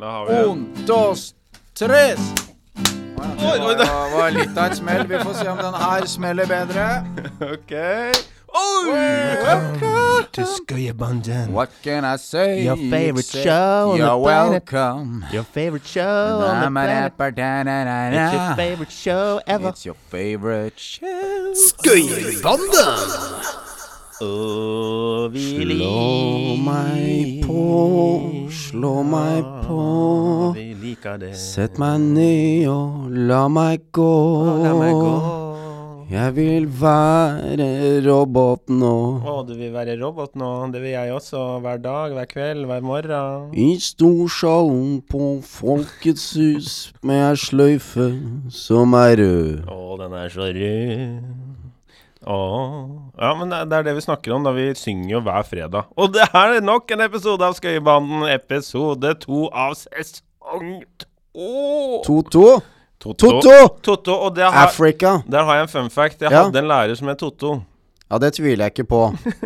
Da har vi Un, dos, tres. Oi, oi, Det var, litt av et smell. Vi får se om den her smeller bedre. OK. Oi! to Skøyerbanden. What can I say? Your favorite show on the You're planet. welcome. Your favorite show on the planet. It's your favorite show ever. It's your favorite show. Og vi Slå meg på, slå meg på. Vi liker det. Sett meg ned og la meg gå. La meg gå. Jeg vil være robot nå. Å, du vil være robot nå? Det vil jeg også. Hver dag, hver kveld, hver morgen. I storsalen på Folkets hus med ei sløyfe som er rød. Å, den er så rød. Å Ja, men det, er det vi snakker om da vi synger jo hver fredag. Og det er nok en episode av Skøyebanden, episode to av sesong to. Toto. Toto. Toto! Og det har, Africa. der har jeg en fun fact. Jeg Ja. hadde en lærer som het Toto. Ja, det tviler jeg ikke på.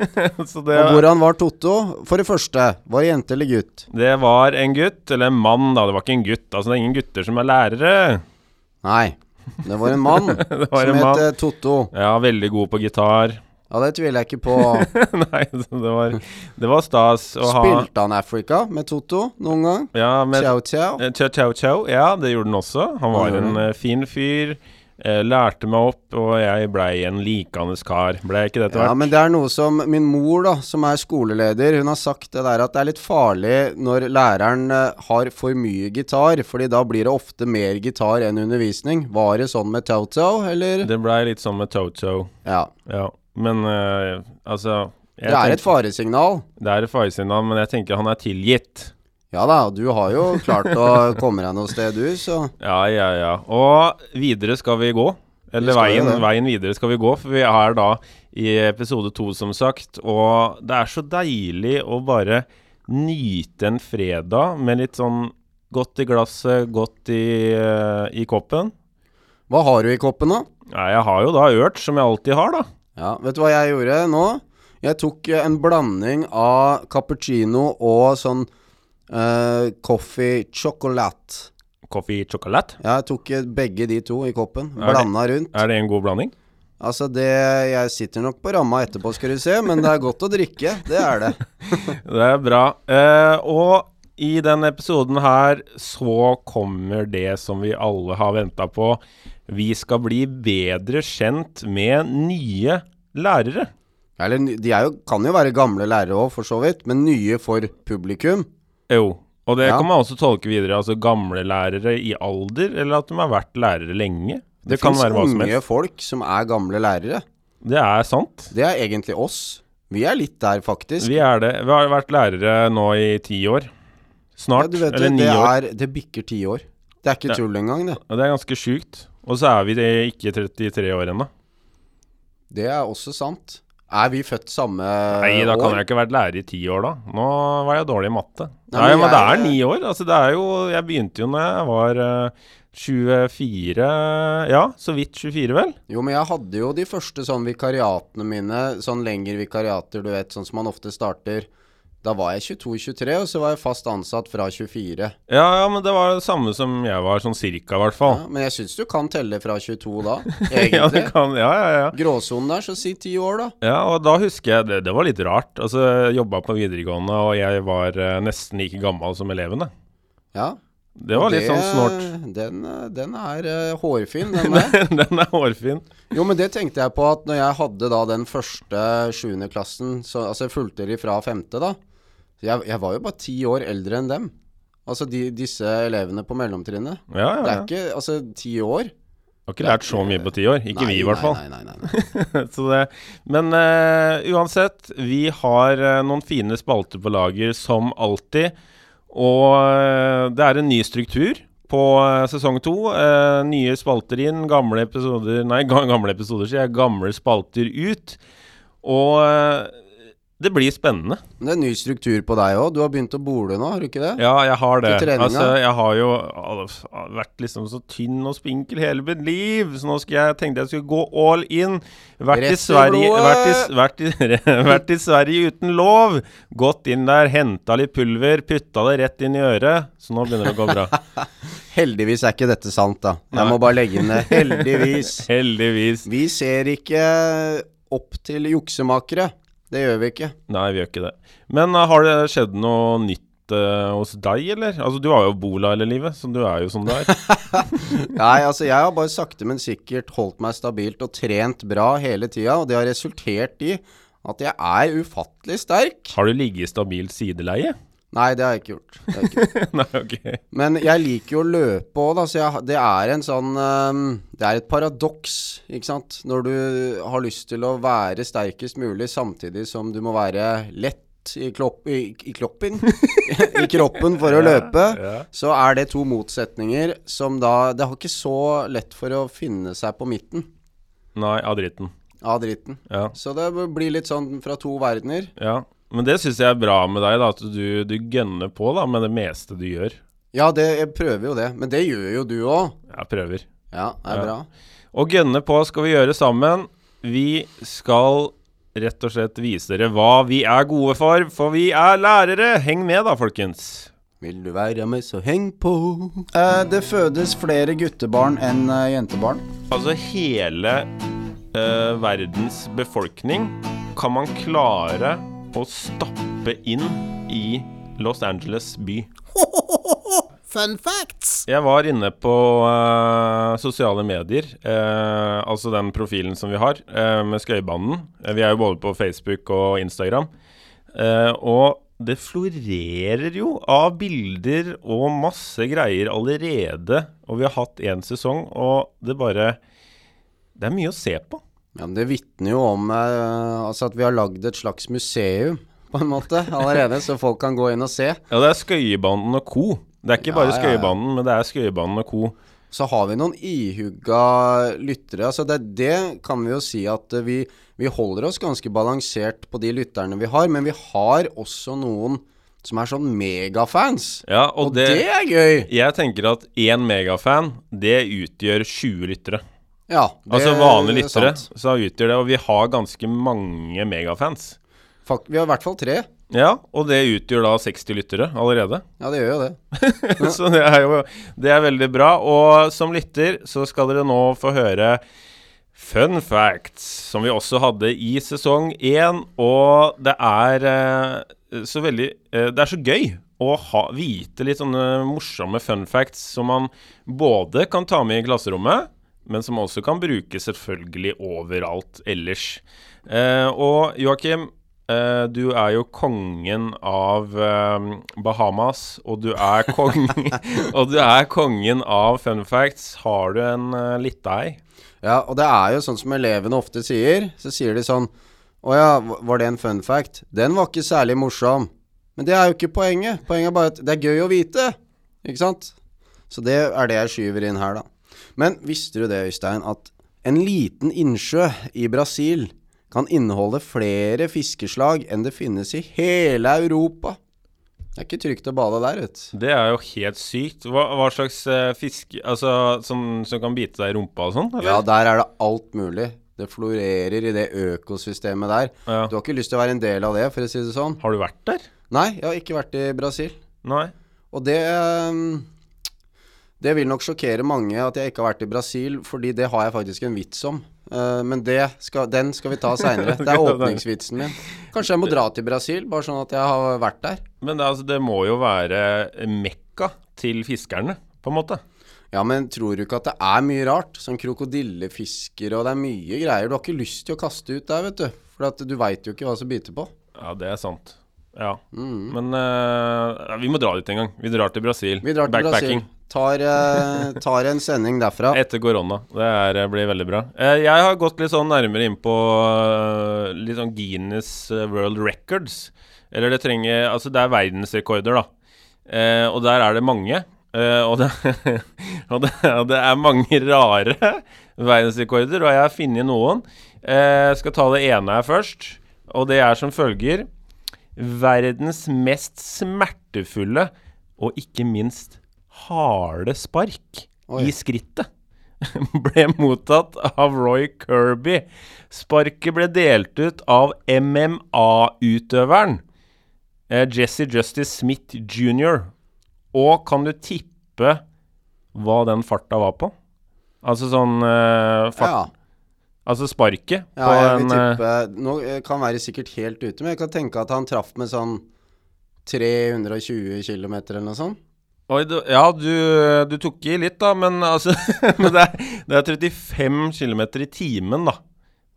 Så det, Og hvordan var Toto? For det første, var det jente eller gutt? det var en gutt, eller en mann, da. Det var ikke en gutt. Altså, det er ingen gutter som er lærere. Nei. Det var en mann var som en mann. het Toto. Ja, veldig god på gitar. Ja, det tviler jeg ikke på. Nei, det var, det var stas å ha Spilte han Africa med Toto noen gang? Ja, med Ciao, ciao. Ciao Ciao Chow Chow, ja, det gjorde han også. Han var en eh, fin fyr. Eh, lærte meg opp, og jeg blei en likende kar. Blei ikke det etter Ja, men det er noe som min mor, da, som er skoleleder, hun har sagt det der at det er litt farlig når læreren eh, har for mye gitar, fordi da blir det ofte mer gitar enn undervisning. Var det sånn med Toto, eller? Det blei litt sånn med Toto. Ja. Ja, men eh, altså Det er et faresignal. Det er et faresignal, men jeg tenker han er tilgitt. Ja da, du har jo klart å komme deg noe sted, du, så Ja, ja, ja. Og videre skal vi gå. Eller Vi veien, veien videre skal vi gå, for vi er da i episode to, som sagt. Og det er så deilig å bare nyte en fredag med litt sånn godt i glasset, godt i, eh, i koppen. Hva har du i koppen, da? Ja, jeg har jo da ørt, som jeg alltid har, da. Ja, vet du hva jeg gjorde nå? Jeg tok en blanding av cappuccino og sånn eh, coffee chocolate. Coffee chocolate. Ja, jeg tok eh, begge de to i koppen. Blanda rundt. Er det en god blanding? Altså, det Jeg sitter nok på ramma etterpå, skal du se, men det er godt å drikke. Det er det. Det er bra. Uh, og i denne episoden her så kommer det som vi alle har venta på. Vi skal bli bedre kjent med nye lærere. Eller de jo, kan jo være gamle lærere òg, for så vidt, men nye for publikum. Jo. Og det Ja. kan man også tolke videre. Altså gamle lærere i alder, eller at de har vært lærere lenge. Det, Det kan fins unge folk som er gamle lærere. Det er sant. Det er egentlig oss. Vi er litt der, faktisk. Vi er det. Vi har vært lærere nå i ti år. Ja, Snart. vet eller det, ni det, år. er, det bikker ti år. Det er ikke Ja. tull engang, det. Det er ganske sjukt. Og så er vi det ikke 33 år ennå. Det er også sant. Er vi født samme år? Nei, da kan år? jeg ikke vært lærer i ti år, da. Nå var jeg dårlig i matte. Nei, Nei, men jeg... det er ni år. Altså, det er jo Jeg begynte jo når jeg var uh, 24 Ja, så vidt 24, vel? Jo, men jeg hadde jo de første sånn vikariatene mine, sånn lengre vikariater, du vet, sånn som man ofte starter. Da var jeg 22-23, og så var jeg fast ansatt fra 24. Ja, ja, men det var det samme som jeg var, sånn cirka, i hvert fall. Ja, men jeg syns du kan telle fra 22 da, egentlig. Ja, du kan Ja, ja, ja. Gråsonen der, så si ti år, da. Ja, og da husker jeg Det, det var litt rart. Altså, jeg jobba på videregående, og jeg var eh, nesten like gammel som elevene. Ja. Det var litt sånn snålt. Den, eh, den er uh, hårfin, den der. Den er hårfin. Jo, men det tenkte jeg på at når jeg hadde da den første sjuendeklassen, så altså jeg fulgte de fra femte, da. Jeg, jeg var jo bare ti år eldre enn dem. Altså de, disse elevene på mellomtrinnet. Ja, ja, Det er ikke Altså, ti år. Har ikke lært så mye på ti år. Ikke Nei, vi, i hvert fall. Nei, nei, nei, nei, men uh, uansett, vi har uh, noen fine spalter på lager som alltid. Og uh, det er en ny struktur på sesong to. Nye spalter inn, gamle episoder Nei, gamle episoder, sier jeg. Gamle spalter ut. Og det blir spennende. Det er ny struktur på deg òg. Du har begynt å bole nå, har du ikke det? Ja, jeg har det. Altså, jeg har jo vært liksom så tynn og spinkel hele mitt liv, så nå jeg tenkte jeg skulle gå all in. Vært i Sverige vært i, vært, i, vært i Sverige uten lov. Gått inn der, henta litt pulver, putta det rett inn i øret. Så nå begynner det å gå bra. Heldigvis er ikke dette sant, da. Jeg Nei. må bare legge inn det. Heldigvis. Heldigvis. Vi ser ikke opp til juksemakere. Det gjør vi ikke. Nei, vi gjør ikke det. Men uh, har det skjedd noe nytt uh, hos deg, eller? Altså, du har jo Bola hele livet, så du er jo som du er. Nei, altså jeg har bare sakte, men sikkert holdt meg stabilt og trent bra hele tida, og det har resultert i at jeg er ufattelig sterk. Har du ligget i stabilt sideleie? Nei, det har jeg ikke gjort. Jeg ikke gjort. Nei, ok. Men jeg liker jo å løpe òg, da, så jeg, det er en sånn um, Det er et paradoks, ikke sant. Når du har lyst til å være sterkest mulig samtidig som du må være lett i, klopp, i, i kloppen I kroppen for å løpe, Ja. så er det to motsetninger som da Det har ikke så lett for å finne seg på midten Nei, av dritten. av dritten. Ja. Så det blir litt sånn fra to verdener. ja. Men det syns jeg er bra med deg, da, at du, du gønner på da, med det meste du gjør. Ja, det, jeg prøver jo det. Men det gjør jo du òg. Jeg prøver. Ja, det er Ja. bra. Og gønne på skal vi gjøre sammen. Vi skal rett og slett vise dere hva vi er gode for, for vi er lærere. Heng med da, folkens. Vil du være med, så heng på. Eh, det fødes flere guttebarn enn eh, jentebarn. Altså hele eh, verdens befolkning kan man klare å stappe inn i Los Angeles by. Fun facts! Jeg var inne på uh, sosiale medier, uh, altså den profilen som vi har, uh, med Skøybanen. Eh, vi er jo både på Facebook og Instagram. Og det florerer jo av bilder og masse greier allerede. Og vi har hatt én sesong, og det bare Det er mye å se på. Ja, men Det vitner jo om eh, altså at vi har lagd et slags museum, på en måte, allerede, så folk kan gå inn og se. Ja, det er Skøyebanen og co. Det er ikke bare Ja, ja, ja. Men det er Skøyebanen og co. Så har vi noen ihugga lyttere. Altså det, det kan vi jo si at eh, vi, vi holder oss ganske balansert på de lytterne vi har, men vi har også noen som er sånn megafans. Ja, og, Og det, er gøy! Jeg tenker at én megafan, det utgjør 20 lyttere. Ja, det Altså vanlige er lyttere, så utgjør det Og vi har ganske mange megafans. Fak vi har i hvert fall tre. Ja, og det utgjør da 60 lyttere allerede. Ja, det gjør jo det. så det er jo Det er veldig bra. Og som lytter så skal dere nå få høre fun facts, som vi også hadde i sesong én. Og det er eh, så veldig eh, Det er så gøy å ha, vite litt sånne morsomme fun facts som man både kan ta med i klasserommet, men som også kan brukes selvfølgelig overalt ellers. Eh, og Joakim, eh, du er jo kongen av eh, Bahamas, og du er, kong, og du er kongen av fun facts. Har du en uh, lita ei? Ja, og det er jo sånn som elevene ofte sier. Så sier de sånn Å ja, var det en fun fact? Den var ikke særlig morsom. Men det er jo ikke poenget. Poenget er bare at det er gøy å vite. Ikke sant? Så det er det jeg skyver inn her, da. Men visste du det, Øystein, at en liten innsjø i Brasil kan inneholde flere fiskeslag enn det finnes i hele Europa? Det er ikke trygt å bade der, vet du. Det er jo helt sykt. Hva, hva slags uh, fisk Altså som, som kan bite deg i rumpa og sånn? Ja, der er det alt mulig. Det florerer i det økosystemet der. Ja. Du har ikke lyst til å være en del av det, for å si det sånn. Har du vært der? Nei, jeg har ikke vært i Brasil. Nei. Og det ehm, Det vil nok sjokkere mange at jeg ikke har vært i Brasil, fordi det har jeg faktisk en vits om. Uh, men det skal, den skal vi ta seinere. Det er åpningsvitsen min. Kanskje jeg må dra til Brasil, bare sånn at jeg har vært der. Men det, altså, det må jo være mekka til fiskerne, på en måte. Ja, men tror du ikke at det er mye rart? Sånn krokodillefisker og det er mye greier. Du har ikke lyst til å kaste ut der, vet du. For at du veit jo ikke hva som biter på. Ja, det er sant. Ja. Men uh, vi må dra dit en gang. Vi drar til Brasil. Vi drar til Backpacking. Brasil. Tar, eh, tar en sending derfra. Etter korona. Det er, blir veldig bra. Eh, jeg har gått litt sånn nærmere inn på eh, litt sånn Guinness eh, World Records. Eller det trenger Altså, det er verdensrekorder, da. Eh, og der er det mange. Eh, og, det, og, det, og det er mange rare verdensrekorder, og jeg har funnet noen. Jeg skal ta det ene her først. Og det er som følger Verdens mest smertefulle og ikke minst harde spark Oi. i skrittet ble mottatt av Roy Kirby. Sparket ble delt ut av MMA-utøveren eh, Jesse Justice Smith jr. Og kan du tippe hva den farta var på? Altså sånn uh, fart Ja. Altså sparket Ja, på jeg vil eh, tippe Nå kan være sikkert helt ute, men jeg kan tenke at han traff med sånn 320 km eller noe sånt. Oi, du, ja, du, du tok i litt, da, men altså men det, er, det er 35 km i timen, da.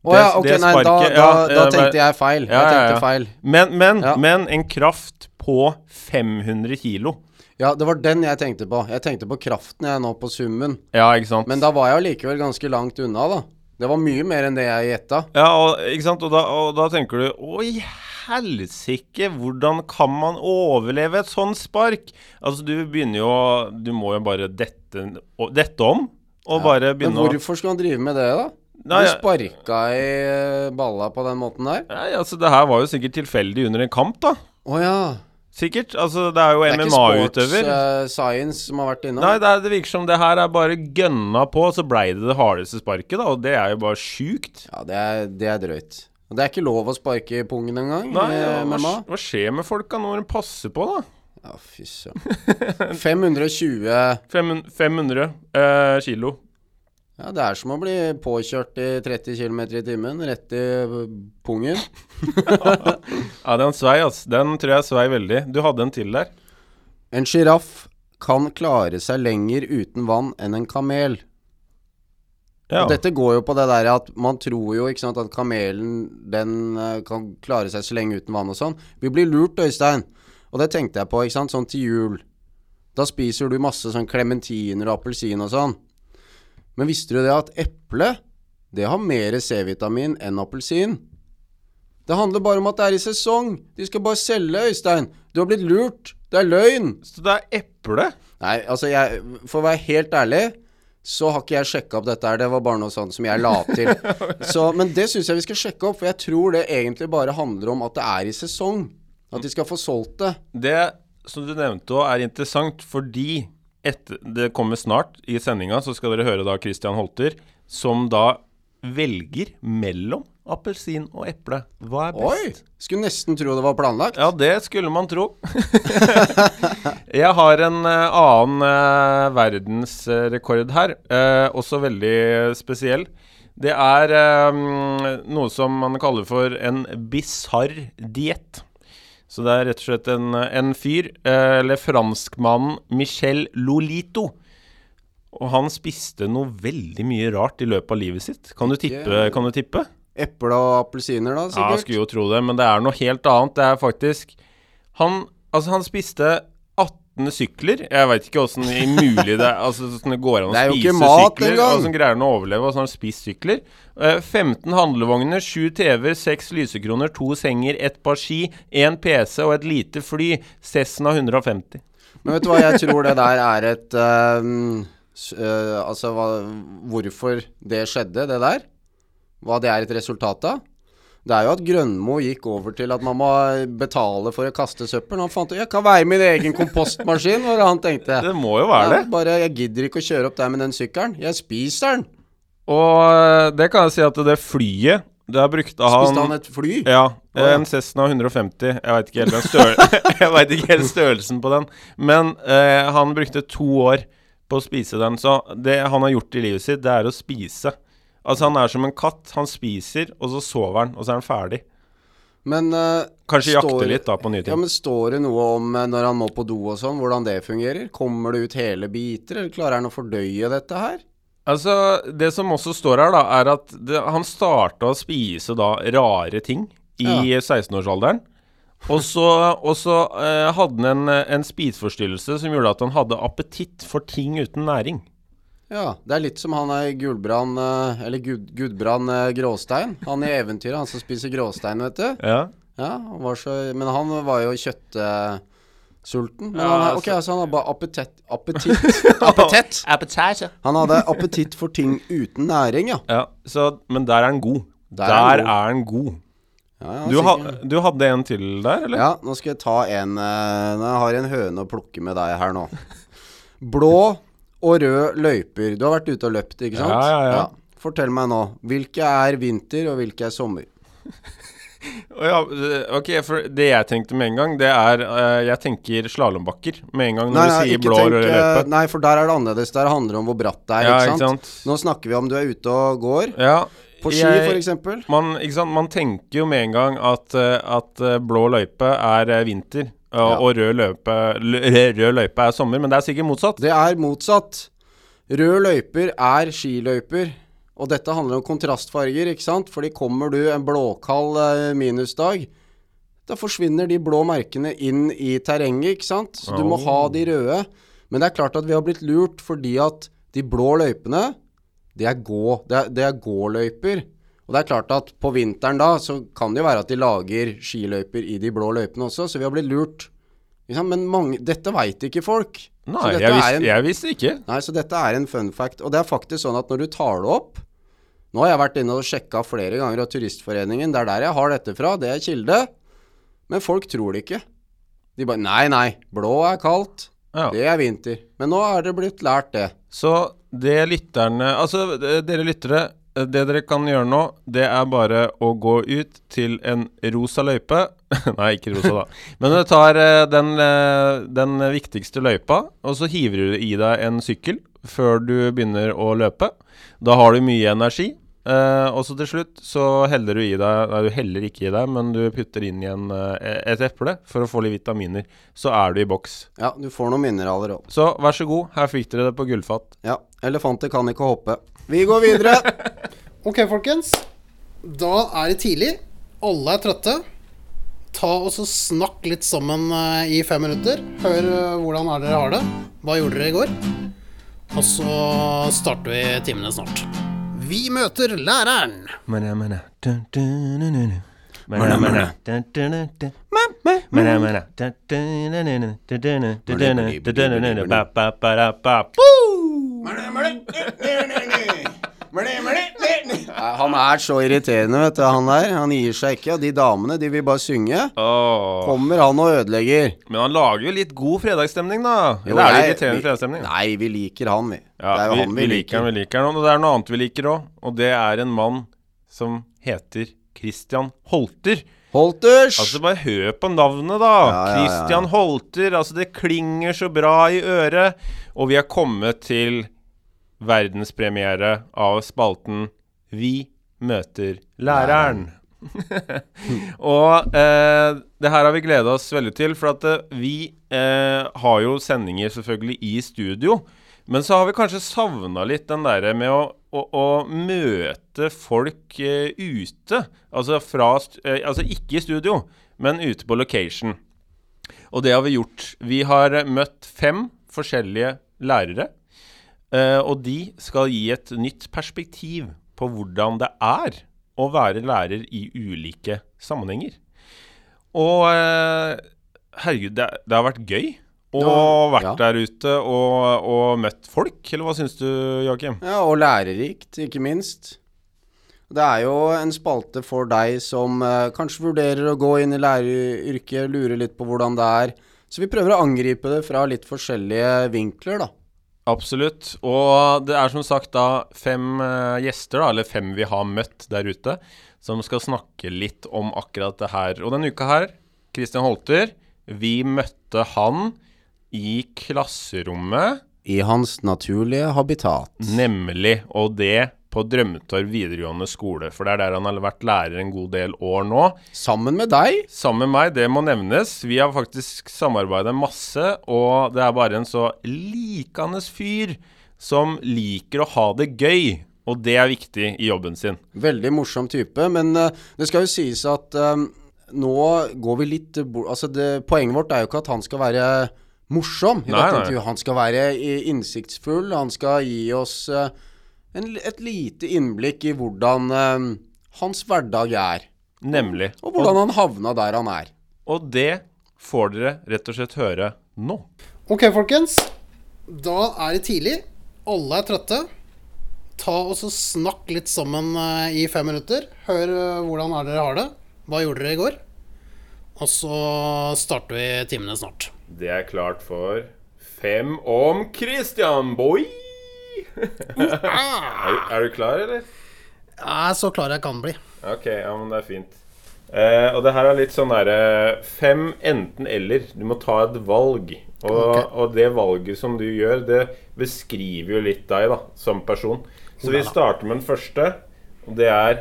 Å ja, ok, nei, da, da, da tenkte jeg feil. Ja, jeg tenkte feil. Men, men, men en kraft på 500 kilo. Ja, det var den jeg tenkte på. Jeg tenkte på kraften jeg nå, på summen. Ja, ikke sant? Men da var jeg allikevel ganske langt unna, da. Det var mye mer enn det jeg gjetta. Ja, og, ikke sant? Og da, og da tenker du Oi, helsike, hvordan kan man overleve et sånt spark? Altså, du begynner jo Du må jo bare dette, dette om, og bare Men begynne å hvorfor skulle han drive med det, da? Nei, du sparka i eh, balla på den måten der? Nei, altså, det her var jo sikkert tilfeldig under en kamp, da. Å ja. Sikkert. Altså, det er jo Det er ikke MMA-utøver. sports uh, science som har vært innom? Nei, det, er, det virker som det her er bare gønna på, så blei det det hardeste sparket, da. Og det er jo bare sjukt. Ja, det er, det er drøyt. Og det er ikke lov å sparke pungen engang Nei, i ja, hva, hva skjer med folka når de passer på, da? Ja, fy søren. 520 Fem, 500 eh, kilo. Ja, det er som å bli påkjørt i 30 km i timen, rett i eh, pungen. Ja, den svei, altså. Den tror jeg svei veldig. Du hadde en til der. En sjiraff kan klare seg lenger uten vann enn en kamel. Ja. Og dette går jo på det der at man tror jo ikke sant, at kamelen den eh, kan klare seg så lenge uten vann og sånn. Vi blir lurt, Øystein. Og det tenkte jeg på, ikke sant, sånn til jul. Da spiser du masse sånn klementiner og appelsin og sånn. Men visste du det at eple, det har mer C-vitamin enn appelsin? Det handler bare om at det er i sesong. De skal bare selge, Øystein. Du har blitt lurt. Det er løgn. Så det er eple? Nei, altså jeg For å være helt ærlig så har ikke jeg sjekka opp dette her. Det var bare noe sånt som jeg la til. Så, men det syns jeg vi skal sjekke opp, for jeg tror det egentlig bare handler om at det er i sesong. At de skal få solgt det. Det som du nevnte òg, er interessant fordi etter, det kommer snart i sendinga, så skal dere høre da Christian Holter, som da velger mellom appelsin og eple. Hva er best? Oi! Skulle nesten tro det var planlagt. Ja, det skulle man tro. jeg har en eh, annen uh, verdensrekord her, uh, også veldig spesiell. Det er um, noe som man kaller for en bisarr diett. Så det er rett og slett en, en fyr, uh, eller franskmannen Michel Lolito. Og han spiste noe veldig mye rart i løpet av livet sitt. Kan du tippe? Kan du tippe? Eple og appelsiner, da, sikkert? Ja, jeg skulle jo tro det, men det er noe helt annet. Det er faktisk Han, altså, han spiste 18 sykler. Jeg veit ikke åssen mulig det er Altså, sånn det går an å spise mat sykler. Åssen greier han å overleve? Og har han spist sykler. Eh, 15 handlevogner, 7 TV-er, 6 lysekroner, 2 senger, 1 par ski, 1 PC og et lite fly. Cessna 150. Men vet du hva, jeg tror det der er et uh, eh, Altså hva, hvorfor det skjedde, det der. Hva det er et resultat av. Det er jo at Grønmo gikk over til at man må betale for å kaste søppel. Han fant ut jeg kan være min egen kompostmaskin, var det han tenkte. Det må jo være det. Ja, bare jeg gidder ikke å kjøre opp der med den sykkelen. Jeg spiser den. Og det kan jeg si at det flyet Der brukte han Spiste han et fly? Ja, en Cessna 150. Jeg veit ikke, ikke helt størrelsen på den. Men eh, han brukte to år på å spise den. Så det han har gjort i livet sitt, det er å spise. Altså Han er som en katt. Han spiser, og så sover han, og så er han ferdig. Men uh, Kanskje står- jakte litt da på nye Ja, men Står det noe om eh, når han må på do og sånn, hvordan det fungerer? Kommer det ut hele biter, eller klarer han å fordøye dette her? Altså, Det som også står her, da, er at det, han starta å spise da rare ting i 16-årsalderen. Og så, og så uh, hadde han en, en spiseforstyrrelse som gjorde at han hadde appetitt for ting uten næring. Ja, det er litt som han er Gulbrand eh, Eller Gud, Gudbrand eh, Gråstein. Han i eventyret, han som spiser gråstein, vet du. Ja. Ja, han var så, Men han var jo kjøttsulten. Men Ja, han, er- altså- ok, altså han hadde bare appetitt Appetitt! appetitt. Appetizer. Han hadde appetitt for ting uten næring, ja. Ja, så, men der er han god. Der Der, er han god. Ja, ja, Du, ha, du hadde en til der, eller? ja, nå skal jeg ta en eh, Nå har jeg en høne å plukke med deg her nå. Blå og rød løyper. Du har vært ute og løpt, ikke sant? Ja, ja, ja. Fortell meg nå. Hvilke er vinter, og hvilke er sommer? Ja, ok, for det jeg tenkte med en gang, det er eh, Jeg tenker slalåmbakker med en gang når du sier blå tenk, rød eh, løype. Nei, for der er det annerledes. Der handler det om hvor bratt det er, Ja, ikke, ikke sant? sant? Nå snakker vi om du er ute og går. Ja. På ski, jeg- for. Man, ikke sant? man tenker jo med en gang at, eh, at blå løype er vinter, og, Ja. og rød, løype, lø- rød løype er sommer, men det er sikkert motsatt. Det er motsatt. Rød løyper er skiløyper. Og dette handler om kontrastfarger, ikke sant? Fordi kommer du en blåkald eh, minusdag, da forsvinner de blå merkene inn i terrenget, ikke sant? Så du må ha de røde. Men det er klart at vi har blitt lurt fordi at de blå løypene, det er gå, det er, det er gåløyper. Og det er klart at på vinteren da, så kan det jo være at de lager skiløyper i de blå løypene også, så vi har blitt lurt. Men mange, dette veit ikke folk. Nei, jeg, visste, vis, en- jeg visste ikke. Nei, så dette er en fun fact. Og det er faktisk sånn at når du tar det opp Nå har jeg vært inne og sjekka flere ganger av Turistforeningen. Det er der jeg har dette fra. Det er kilde. Men folk tror det ikke. De bare Nei, nei. Blå er kaldt. Ja. Det er vinter. Men nå er det blitt lært, det. Så det lytterne Altså, dere lyttere, det dere kan gjøre nå, det er bare å gå ut til en rosa løype. Nei, ikke rosa, da. Men du tar eh, den, eh, den viktigste løypa, og så hiver du i deg en sykkel før du begynner å løpe. Da har du mye energi. Eh, og så til slutt så heller du i deg Nei, du heller ikke i deg, men du putter inn igjen uh, et eple for å få litt vitaminer. Så er du i boks. Ja, du får noen mineraler òg. Så vær så god, her fikk dere det på gullfat. Ja. Elefanter kan ikke hoppe. Vi går videre. Ok, folkens. Da er det tidlig. Alle er trøtte. Ta og så Snakk litt sammen eh, i fem minutter. Hør hvordan er dere har det. Hva gjorde dere i går? Og så starter vi timene snart. Vi møter læreren. Nei, Han er så irriterende, vet du, han der. Han gir seg ikke. Og de damene, de vil bare synge. Oh. Kommer han og ødelegger. Men han lager jo litt god fredagsstemning, da. Jo, Eller er det irriterende vi- fredagsstemning? Nei, vi liker han, vi. Ja, det er jo vi, han vi, vi liker han, vi liker han. Og det er noe annet vi liker òg, og det er en mann som heter Christian Holter. Holters! Altså, bare hør på navnet, da. Ja, ja, ja. Christian Holter. Altså, det klinger så bra i øret. Og vi har kommet til verdenspremiere av spalten Vi møter læreren. og eh, det her har vi gleda oss veldig til, for at eh, vi eh, har jo sendinger selvfølgelig i studio. Men så har vi kanskje savna litt den derre med å, å, å møte folk eh, ute. Altså, fra, eh, altså ikke i studio, men ute på location. Og det har vi gjort. Vi har eh, møtt fem forskjellige lærere. Eh, og de skal gi et nytt perspektiv på hvordan det er å være lærer i ulike sammenhenger. Og eh, herregud, det, det har vært gøy Ja, vært ja. der ute og, og møtt folk. Eller hva syns du, Joakim? Ja, og lærerikt, ikke minst. Det er jo en spalte for deg som eh, kanskje vurderer å gå inn i læreryrket, lurer litt på hvordan det er. Så vi prøver å angripe det fra litt forskjellige vinkler, da. Absolutt. Og det er som sagt da fem eh, gjester, da, eller fem vi har møtt der ute, som skal snakke litt om akkurat det her. Og denne uka her, Christian Holter, vi møtte han i klasserommet, I hans naturlige habitat. nemlig, og det på Drømmetorv videregående skole. For det er der han har vært lærer en god del år nå. Sammen med deg. Sammen med meg, det må nevnes. Vi har faktisk samarbeida masse, og det er bare en så likende fyr som liker å ha det gøy. Og det er viktig i jobben sin. Veldig morsom type, men eh, det skal jo sies at um, nå går vi litt bort Altså, det, poenget vårt er jo ikke at han skal være morsom i Nei, dette intervjuet. Han skal være innsiktsfull. Han skal gi oss eh, en, et lite innblikk i hvordan eh, hans hverdag er. Nemlig. Og hvordan han havna der han er. Og det får dere rett og slett høre nå. Ok, folkens. Da er det tidlig. Alle er trøtte. Ta og så Snakk litt sammen eh, i fem minutter. Hør eh, hvordan er dere har det. Hva gjorde dere i går? Og så starter vi timene snart. Det er klart for fem om Christian Boy. er, er du klar, eller? Er så klar jeg kan bli. Ok, ja, men det er fint. Eh, og det her er litt sånn derre Fem enten-eller. Du må ta et valg. Og, okay. og det valget som du gjør, det beskriver jo litt deg da, som person. Så vi starter med den første, og det er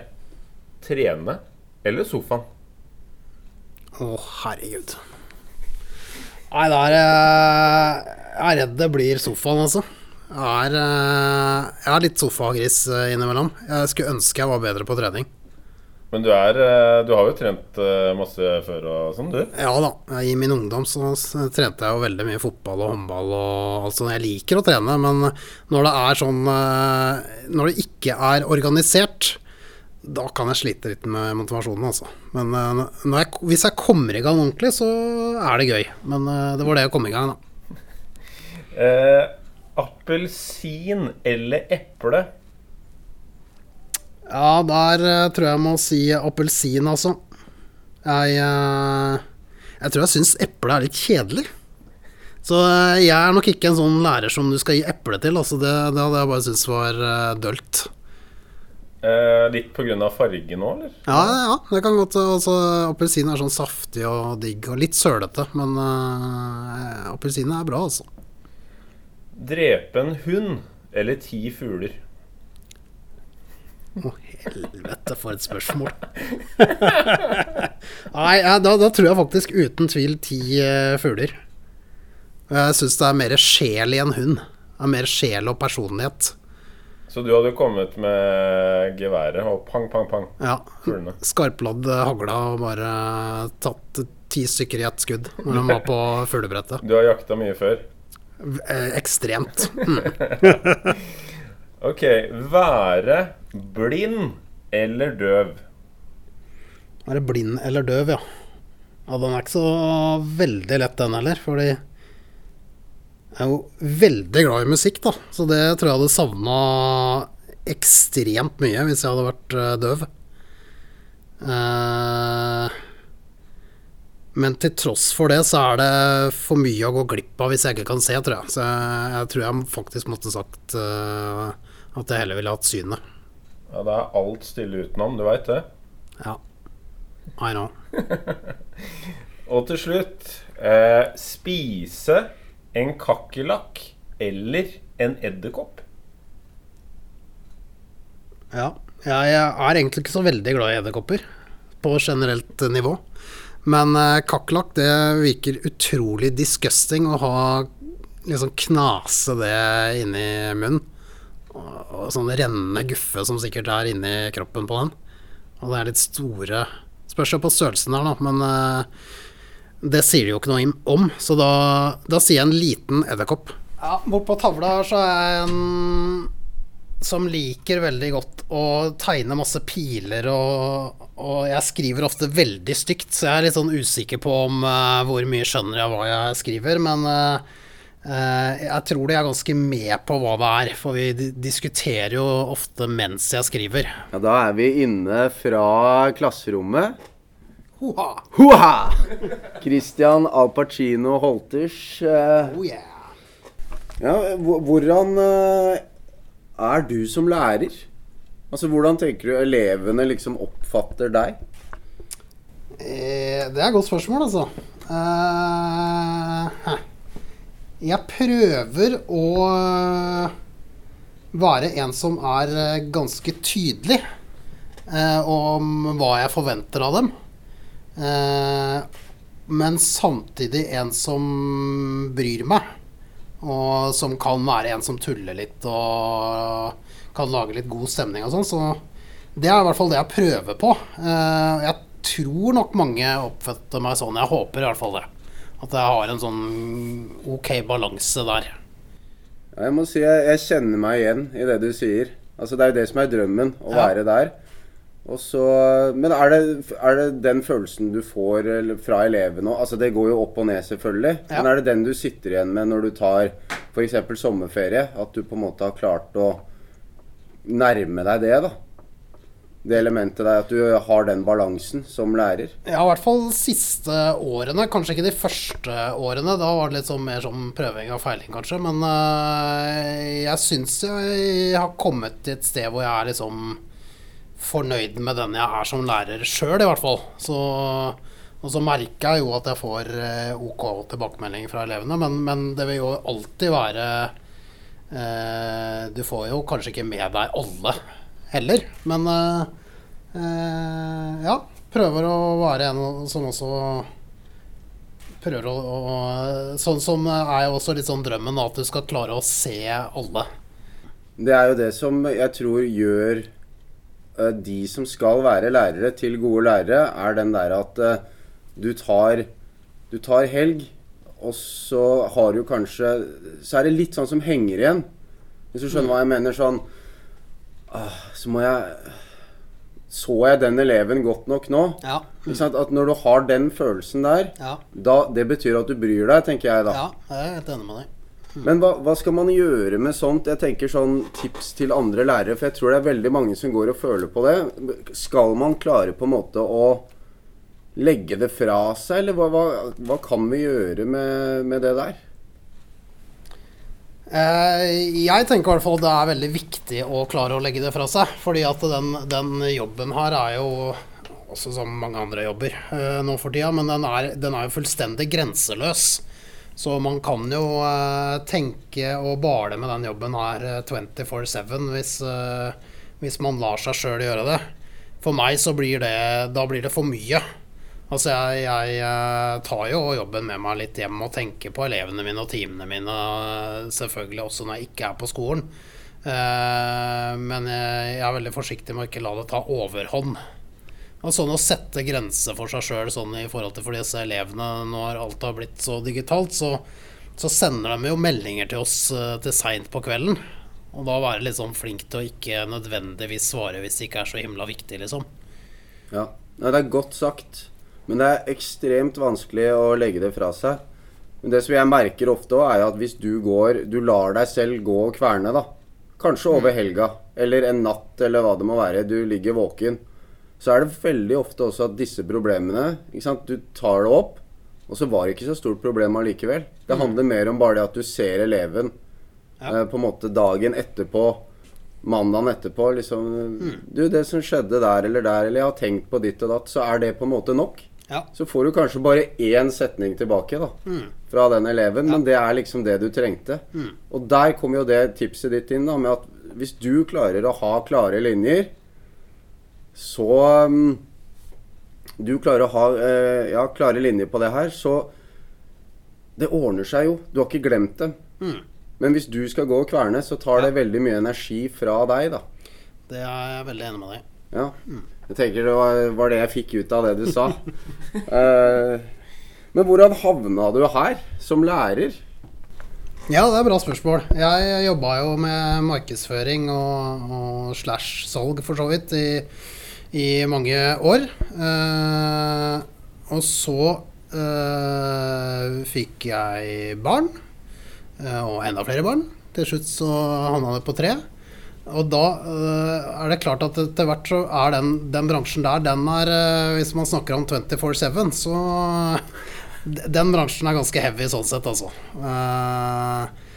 trene eller sofaen. Å, herregud. Nei, der er Jeg er redd det blir sofaen, altså. Jeg er, eh, jeg er litt sofagris eh, innimellom. Jeg skulle ønske jeg var bedre på trening. Men du er eh, Du har jo trent eh, masse før og sånn, du? Ja da, i min ungdom så trente jeg jo veldig mye fotball og håndball og alt sånt. Jeg liker å trene, men når det er sånn eh, Når det ikke er organisert, da kan jeg slite litt med motivasjonen, altså. Men eh, jeg, hvis jeg kommer i gang ordentlig, så er det gøy. Men eh, det var det å komme i gang, da. Eh, Appelsin eller eple? Ja, der eh, tror jeg jeg må si appelsin, altså. Jeg, eh, jeg tror jeg syns eple er litt kjedelig. Så eh, jeg er nok ikke en sånn lærer som du skal gi eple til. Altså det, det hadde jeg bare syntes var eh, dølt. Eh, litt på grunn av farge nå, eller? Ja, ja, det kan godt altså, Appelsin er sånn saftig og digg og litt sølete, men uh, appelsin er bra, altså. Drepe en hund eller ti fugler? Å, helvete, for et spørsmål. Nei, ja, da, da tror jeg faktisk uten tvil ti uh, fugler. Jeg syns det er mer sjel i en hund. Det er mer sjel og personlighet. Så du hadde kommet med geværet og pang, pang, pang. Ja. Fuglene. Skarpladd hagla og bare tatt ti stykker i ett skudd når de var på fuglebrettet. Du har jakta mye før. Eh, Ekstremt. Mm. Ok. Være blind eller døv? Være blind eller døv, ja. Ja, Den er ikke så veldig lett, den heller. Fordi jeg er jo veldig glad i musikk, da. Så det tror jeg hadde savna ekstremt mye hvis jeg hadde vært eh, døv. Eh, men til tross for det, så er det for mye å gå glipp av hvis jeg ikke kan se, tror jeg. Så jeg, jeg tror jeg faktisk måtte sagt uh, at jeg heller ville hatt synet. Ja, det er alt stille utenom, du veit det. Ja. I know. Og til slutt eh, Spise en kakerlakk eller en edderkopp? Ja. Jeg er egentlig ikke så veldig glad i edderkopper på generelt nivå. Men eh, kakerlakk, det virker utrolig disgusting å ha liksom knase det inni munnen. Og, og sånn rennende guffe som sikkert er inni kroppen på den. Og det er litt store Spørs på størrelsen der, da, men eh, det sier de jo ikke noe om. Så da, da sier jeg en liten edderkopp. Ja, bort på tavla her så er jeg en som liker veldig godt å tegne masse piler, og, og jeg skriver ofte veldig stygt, så jeg er litt sånn usikker på om uh, hvor mye skjønner jeg hva jeg skriver, men uh, uh, jeg tror de er ganske med på hva det er, for vi diskuterer jo ofte mens jeg skriver. Ja, da er vi inne fra klasserommet. Hoha! Hoha! Christian Al Pacino Holters. Oh yeah! Ja, hvordan er du som lærer? Altså, Hvordan tenker du elevene liksom oppfatter deg? Eh, det er et godt spørsmål, altså. Eh, jeg prøver å eh, være en som er eh, ganske tydelig eh, om hva jeg forventer av dem. Eh, men samtidig en som bryr meg. Og som kan være en som tuller litt og kan lage litt god stemning og sånn. Så det er i hvert fall det jeg prøver på. Eh, Jeg tror nok mange oppfatter meg sånn. Jeg håper i hvert fall det. At jeg har en sånn ok balanse der. Jeg må si jeg, jeg kjenner meg igjen i det du sier. Altså Det er jo det som er drømmen, å Ja. være der. Og så, men er det, er det den følelsen du får fra elevene? Altså, det går jo opp og ned, selvfølgelig. Ja. Men er det den du sitter igjen med når du tar f.eks. sommerferie? At du på en måte har klart å nærme deg det, da? det elementet der, at du har den balansen som lærer? Ja, i hvert fall siste årene. Kanskje ikke de første årene. Da var det litt sånn mer som prøving og feiling, kanskje. Men øh, jeg syns jeg har kommet til et sted hvor jeg er liksom fornøyd med den jeg er som lærer sjøl, i hvert fall. Så, og så merker jeg jo at jeg får øh, OK tilbakemelding fra elevene, men, men det vil jo alltid være eh, Du får jo kanskje ikke med deg alle heller, men eh, øh, ja. Prøver å være en som også Prøver å, å Sånn som er jo også litt sånn drømmen, at du skal klare å se alle. Det er jo det som jeg tror gjør eh, de som skal være lærere, til gode lærere, er den der at eh, du tar Du tar helg, og så har du kanskje Så er det litt sånn som henger igjen. Hvis du skjønner hva jeg mener. Sånn Så må jeg Så jeg den eleven godt nok nå? Ja. At når du har den følelsen der, Ja. da, det betyr at du bryr deg, tenker jeg da. ja, jeg er helt enig med deg. Men hva, hva skal man gjøre med sånt? Jeg tenker sånn tips til andre lærere, for jeg tror det er veldig mange som går og føler på det. Skal man klare på en måte å legge det fra seg, eller hva, hva, hva kan vi gjøre med, med det der? Eh, jeg tenker i hvert fall det er veldig viktig å klare å legge det fra seg. Fordi at den, den jobben her er jo også som mange andre jobber eh, nå for tida, men den er, den er jo fullstendig grenseløs. Så man kan jo eh, tenke og bale med den jobben her eh, 24-7 hvis, eh, hvis man lar seg sjøl gjøre det. For meg så blir det Da blir det for mye. Altså jeg, jeg eh, tar jo jobben med meg litt hjem og tenker på elevene mine og teamene mine, eh, selvfølgelig også når jeg ikke er på skolen. Eh, men jeg er veldig forsiktig med å ikke la det ta overhånd. Og sånn å sette grenser for seg sjøl sånn i forhold til for disse elevene når alt har blitt så digitalt, så, så sender de jo meldinger til oss eh, til seint på kvelden. Og da være litt sånn flink til å ikke nødvendigvis svare hvis det ikke er så himla viktig, liksom. Ja, Nei, det er godt sagt. Men det er ekstremt vanskelig å legge det fra seg. Men det som jeg merker ofte òg, er at hvis du går Du lar deg selv gå og kverne, da. Kanskje over helga, eller en natt, eller hva det må være. Du ligger våken. Så er det veldig ofte også at disse problemene? Du tar det opp, og så var det ikke så stort problem allikevel. Det handler mer om bare det at du ser eleven Ja. eh, på en måte dagen etterpå. Mandagen etterpå, liksom Du, det som skjedde der eller der, eller jeg har tenkt på ditt og datt, så er det på en måte nok. Ja. Så får du kanskje bare én setning tilbake da, fra den eleven, men det er liksom det du trengte. Og der kommer jo det tipset ditt inn, da, med at hvis du klarer å ha klare linjer, så um, Du klarer å ha uh, ja, klare linjer på det her, så Det ordner seg jo. Du har ikke glemt dem. Men hvis du skal gå og kverne, så tar det veldig mye energi fra deg, da. Det er jeg veldig enig med deg i. Ja. Jeg tenker det var, var det jeg fikk ut av det du sa. uh, men hvordan havna du her, som lærer? Ja, det er et bra spørsmål. Jeg jobba jo med markedsføring og, og slash salg, for så vidt, i, i mange år. Eh, og så eh, fikk jeg barn, eh, og enda flere barn. Til slutt så havna det på tre. Og da eh, er det klart at etter hvert så er den, den bransjen der, den er eh, Hvis man snakker om 24-7, så Den bransjen er ganske heavy sånn sett, altså. Eh,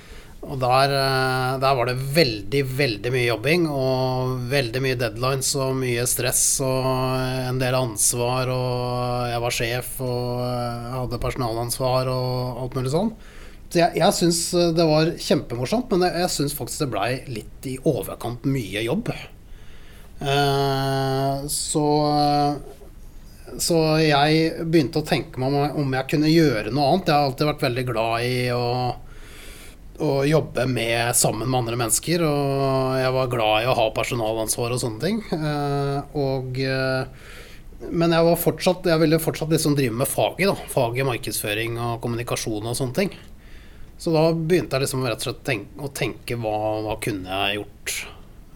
og der, eh, der var det veldig, veldig mye jobbing og veldig mye deadlines og mye stress og en del ansvar. Og jeg var sjef og jeg hadde personalansvar og alt mulig sånn. Så jeg, jeg syns det var kjempemorsomt, men jeg, jeg syns faktisk det blei litt i overkant mye jobb. Eh, så så jeg begynte å tenke meg om, om jeg kunne gjøre noe annet. Jeg har alltid vært veldig glad i å, å jobbe med, sammen med andre mennesker. Og jeg var glad i å ha personalansvar og sånne ting. Eh, og, eh, men jeg, fortsatt, jeg ville fortsatt liksom drive med faget. da Faget markedsføring og kommunikasjon og sånne ting. Så da begynte jeg liksom rett og slett tenke, å tenke hva, hva kunne jeg gjort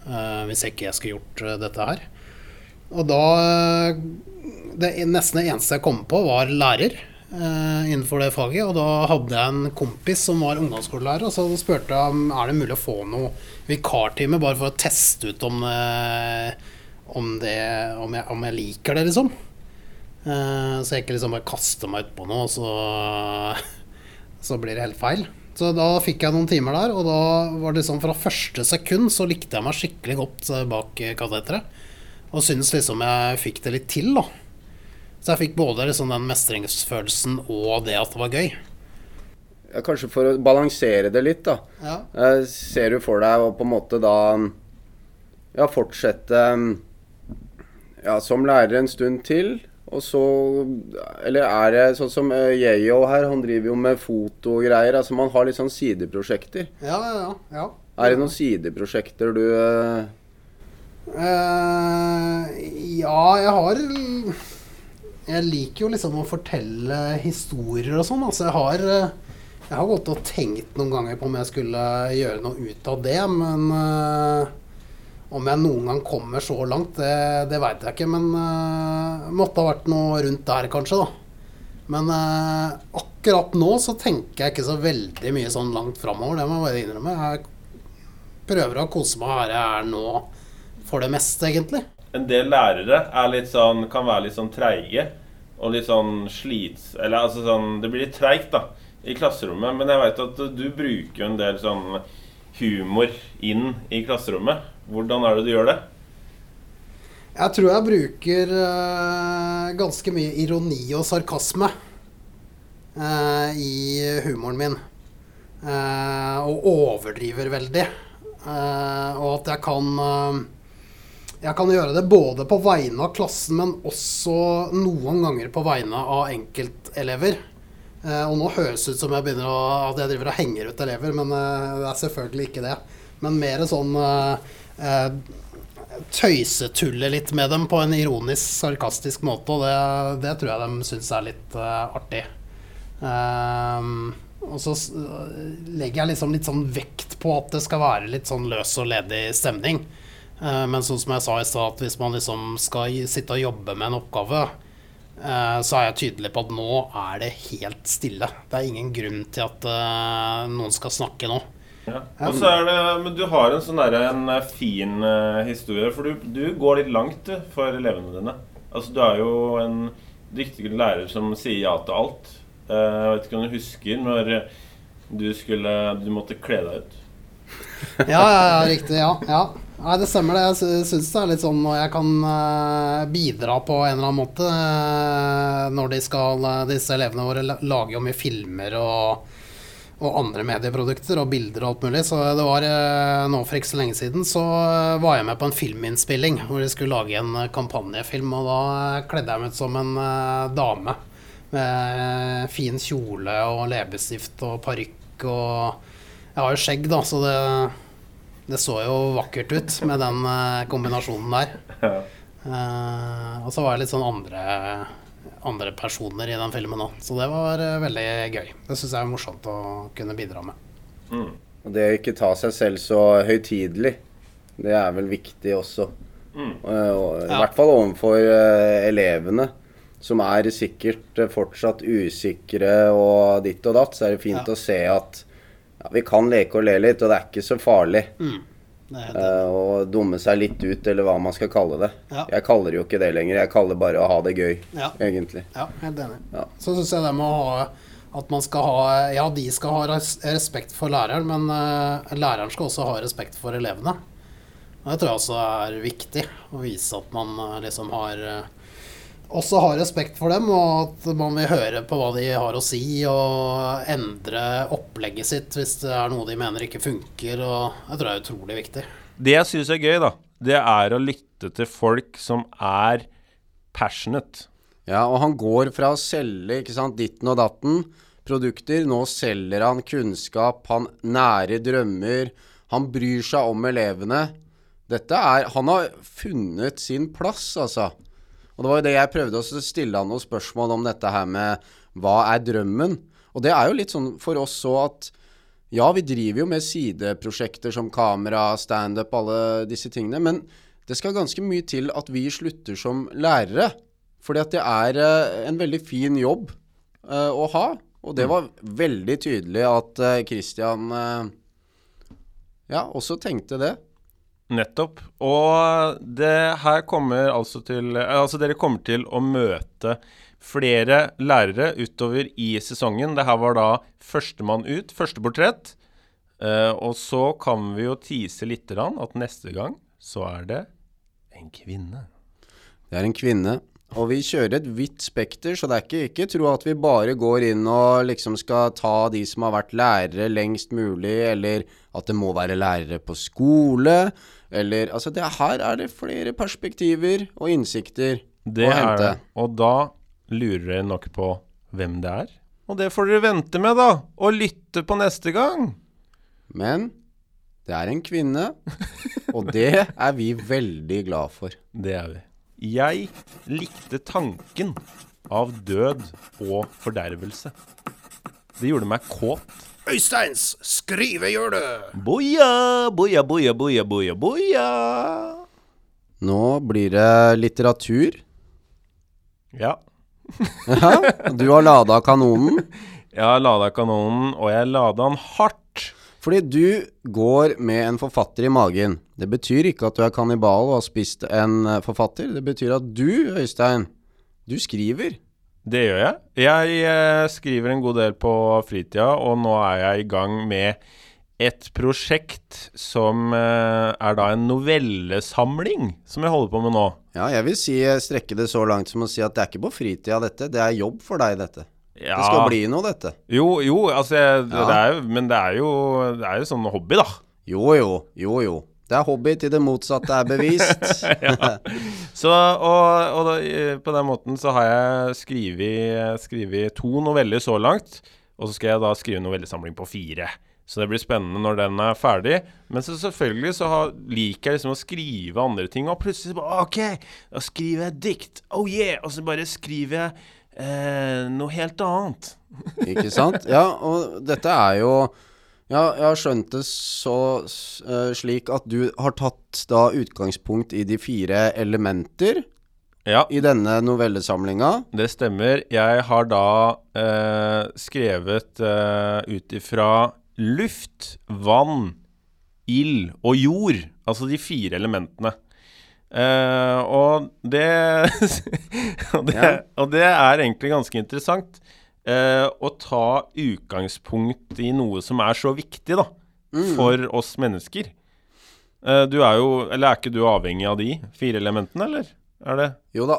eh, hvis ikke jeg skulle gjort dette her. Og da Det nesten det eneste jeg kom på, var lærer innenfor det faget. Og da hadde jeg en kompis som var ungdomsskolelærer, og så spurte jeg om er det mulig å få noe vikartime bare for å teste ut om, eh, om, det, om, jeg, om jeg liker det, liksom. Eh, så jeg ikke liksom bare kaster meg utpå noe, og så, så blir det helt feil. Så da fikk jeg noen timer der, og da var det liksom fra første sekund så likte jeg meg skikkelig godt eh, bak eh, kateteret. Og syntes liksom jeg fikk det litt til, da. Så jeg fikk både liksom den mestringsfølelsen og det at det var gøy. Ja, kanskje for å balansere det litt, da. Ja. Eh, ser du for deg å på en måte da ja, fortsette ja, som lærer en stund til? Og så Eller er det sånn som uh, Yeyo her, han driver jo med fotogreier. Altså man har litt sånn sideprosjekter. Ja, ja, ja. Er det noen sideprosjekter du eh, Eh, ja, jeg har Jeg liker jo liksom å fortelle historier og sånn. Altså, jeg har eh, Jeg har gått og tenkt noen ganger på om jeg skulle gjøre noe ut av det, men uh, om jeg noen gang kommer så langt, det, det veit jeg ikke. Men uh, måtte ha vært noe rundt der, kanskje, da. Men uh, akkurat nå så tenker jeg ikke så veldig mye sånn langt framover. Det må jeg bare innrømme. Jeg prøver å kose meg her jeg er nå, for det meste, egentlig. En del lærere er litt sånn, kan være litt sånn treige. Og litt sånn slits... Eller altså sånn Det blir litt treigt, da, i klasserommet. Men jeg veit at du bruker en del sånn humor inn i klasserommet. Hvordan er det du gjør det? Jeg tror jeg bruker uh, ganske mye ironi og sarkasme uh, i humoren min. Uh, og overdriver veldig. Og at jeg kan Jeg kan gjøre det både på vegne av klassen, men også noen ganger på vegne av enkeltelever. Eh, og nå høres det ut som jeg begynner å, at jeg driver og henger ut elever, men eh, det er selvfølgelig ikke det. Men mer sånn eh, tøysetulle litt med dem på en ironisk, sarkastisk måte, og det, det tror jeg de syns er litt artig. Ehm, og så legger jeg liksom litt sånn vekt på at det skal være litt sånn løs og ledig stemning. Eh, men sånn som jeg sa i stad, at hvis man liksom skal sitte og jobbe med en oppgave, eh, så er jeg tydelig på at nå er det helt stille. Det er ingen grunn til at eh, noen skal snakke nå. Ja. Og så er det, Men du har en sånn der, en fin historie. For du, du går litt langt du, for elevene dine. Altså Du er jo en dyktig lærer som sier ja til alt. Jeg vet ikke om du husker når du skulle Du måtte kle deg ut. Ja, ja, ja, riktig. Ja, ja. Nei, det stemmer det. Jeg sy- syns det er litt sånn når jeg kan eh, bidra på en eller annen måte eh, når de skal eh, Disse elevene våre lager jo mye filmer og, og andre medieprodukter og bilder og alt mulig. Så det var nå for ikke så lenge siden så var jeg med på en filminnspilling hvor de skulle lage en kampanjefilm, og da kledde jeg meg ut som en dame. Med fin kjole og leppestift og parykk og Jeg har jo skjegg, da, så det det så jo vakkert ut med den eh, kombinasjonen der. Uh, og så var det litt sånn andre, andre personer i den filmen òg, så det var eh, veldig gøy. Det syns jeg er morsomt å kunne bidra med. Mm. Og det å ikke ta seg selv så høytidelig, det er vel viktig også. Mm. Uh, og I Ja. hvert fall overfor uh, elevene, som er sikkert fortsatt usikre og ditt og datt, så er det fint Ja. å se at ja, vi kan leke og le litt, og det er ikke så farlig Mm. Er eh, å dumme seg litt ut, eller hva man skal kalle det. Ja. Jeg kaller det jo ikke det lenger, jeg kaller bare å ha det gøy, Ja. egentlig. Ja, helt enig. Ja. Så syns jeg det med å ha at man skal ha Ja, de skal ha respekt for læreren, men uh, læreren skal også ha respekt for elevene. Og det tror jeg også er viktig, å vise at man uh, liksom har også har respekt for dem, og at man vil høre på hva de har å si, og endre opplegget sitt hvis det er noe de mener ikke funker. Og jeg tror det er utrolig viktig. Det jeg syns er gøy, da, det er å lytte til folk som er passionate. Ja, og han går fra å selge ikke sant, ditten og datten produkter. Nå selger han kunnskap, han nærer drømmer. Han bryr seg om elevene. Dette er Han har funnet sin plass, altså. Og det var jo det jeg prøvde å stille han noen spørsmål om dette her med hva er drømmen? Og det er jo litt sånn for oss så at ja, vi driver jo med sideprosjekter som kamera, standup, alle disse tingene. Men det skal ganske mye til at vi slutter som lærere. Fordi at det er eh, en veldig fin jobb uh, å ha. Og det var veldig tydelig at Kristian Christian uh, ja, også tenkte det. Nettopp. Og det her kommer altså til Altså, dere kommer til å møte flere lærere utover i sesongen. Det her var da førstemann ut, første portrett. Uh, og så kan vi jo tise litt grann at neste gang så er det en kvinne. Det er en kvinne. Og vi kjører et vidt spekter, så det er ikke, ikke tro at vi bare går inn og liksom skal ta de som har vært lærere lengst mulig, eller at det må være lærere på skole, eller Altså, det, her er det flere perspektiver og innsikter Det å er hente. det. Og da lurer dere nok på hvem det er. Og det får dere vente med, da. Og lytte på neste gang. Men det er en kvinne, og det er vi veldig glad for. Det er vi. Jeg likte tanken av død og fordervelse. Det gjorde meg kåt. Øysteins skrivehjøle! Boja, boja, boja, boja, boja, boja. Nå blir det litteratur. Ja. Ja, du har lada kanonen. Jeg har lada kanonen, og jeg lada den hardt. Fordi du går med en forfatter i magen. Det betyr ikke at du er kannibal og har spist en eh, forfatter. Det betyr at du, Øystein, du skriver. Det gjør jeg. Jeg eh, skriver en god del på fritida, og nå er jeg i gang med et prosjekt som eh, er da en novellesamling, som jeg holder på med nå. Ja, jeg vil si strekke det så langt som å si at det er ikke på fritida dette, det er jobb for deg dette. Ja. Det skal bli noe, dette. Jo, jo, altså jeg, Ja. det er Men det er jo Det er jo sånn hobby, da. Jo jo, jo jo. Det er hobby til det motsatte er bevist. Så, og, og da, på den måten så har jeg skrevet, skrevet to noveller så langt. Og så skal jeg da skrive novellesamling på fire. Så det blir spennende når den er ferdig. Men så selvfølgelig så har, liker jeg liksom å skrive andre ting. Og plutselig bare OK, da skriver jeg dikt. Oh yeah! Og så bare skriver jeg eh, noe helt annet. Ikke sant? Ja, og dette er jo Ja, jeg har skjønt det så eh, slik at du har tatt da utgangspunkt i de fire elementer Ja. i denne novellesamlinga. Det stemmer. Jeg har da eh, skrevet eh, ut ifra luft, vann, ild og jord. Altså de fire elementene. Eh, og det og, det og det er egentlig ganske interessant. Eh, å ta utgangspunkt i noe som er så viktig, da. For oss mennesker. Eh, du er jo Eller er ikke du avhengig av de fire elementene, eller? Er det Jo da.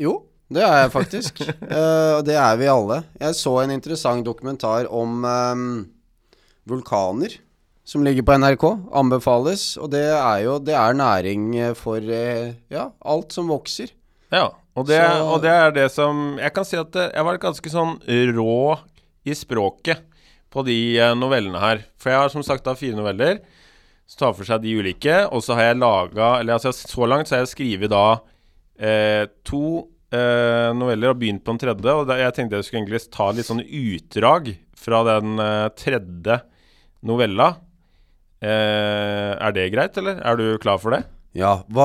Jo, det er jeg faktisk. Eh, Og det er vi alle. Jeg så en interessant dokumentar om eh, vulkaner som ligger på NRK. Anbefales. Og det er jo det er næring for eh, ja, alt som vokser. Ja, og det, Så- og det er det som Jeg kan si at jeg var ganske sånn rå i språket på de eh, novellene her. For jeg har som sagt da fire noveller som tar for seg de ulike. Og så har jeg laga Eller altså så langt så har jeg skrevet da eh, to eh, noveller og begynt på den tredje. Og da, jeg tenkte jeg skulle egentlig ta litt sånn utdrag fra den eh, tredje novella. Eh, er det greit, eller? Er du klar for det? Ja, hva,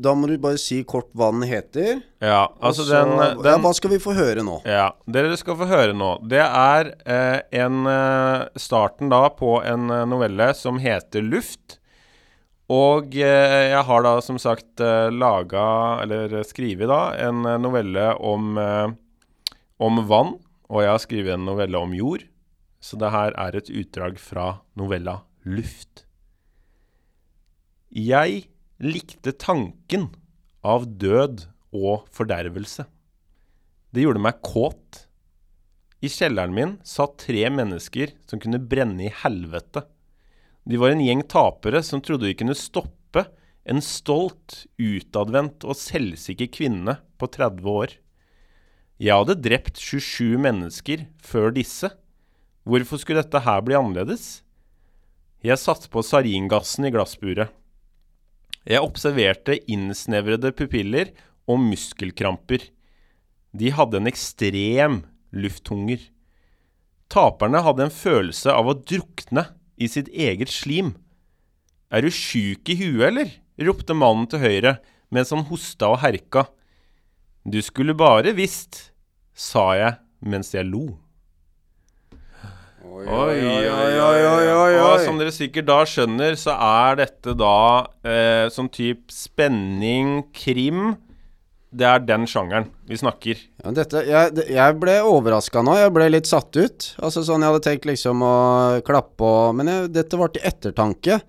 da må du bare si kort hva den heter. Ja, altså så- den, ja, Hva skal vi få høre nå? Ja, dere skal få høre nå. Det er eh, en eh, starten da på en eh, novelle som heter Luft. Og eh, jeg har da som sagt eh, laga, eller skrevet da, en eh, novelle om, eh, om vann. Og jeg har skrevet en novelle om jord. Så det her er et utdrag fra novella Luft. Jeg likte tanken av død og fordervelse. Det gjorde meg kåt. I kjelleren min satt tre mennesker som kunne brenne i helvete. De var en gjeng tapere som trodde de kunne stoppe en stolt, utadvendt og selvsikker kvinne på 30 år. Jeg hadde drept 27 mennesker før disse. Hvorfor skulle dette her bli annerledes? Jeg satte på saringassen i glassburet. Jeg observerte innsnevrede pupiller og muskelkramper. De hadde en ekstrem lufthunger. Taperne hadde en følelse av å drukne i sitt eget slim. Er du sjuk i huet, eller? ropte mannen til høyre mens han hosta og herka. Du skulle bare visst, sa jeg mens jeg lo. Oi, Oi, oi, oi, oi, Og som dere sikkert da skjønner, så er dette da eh, sånn type spenning, krim. Det er den sjangeren vi snakker. Ja, dette, jeg, jeg ble overraska nå. Jeg ble litt satt ut. Altså sånn Jeg hadde tenkt liksom å klappe og Men jeg, dette var til ettertanke.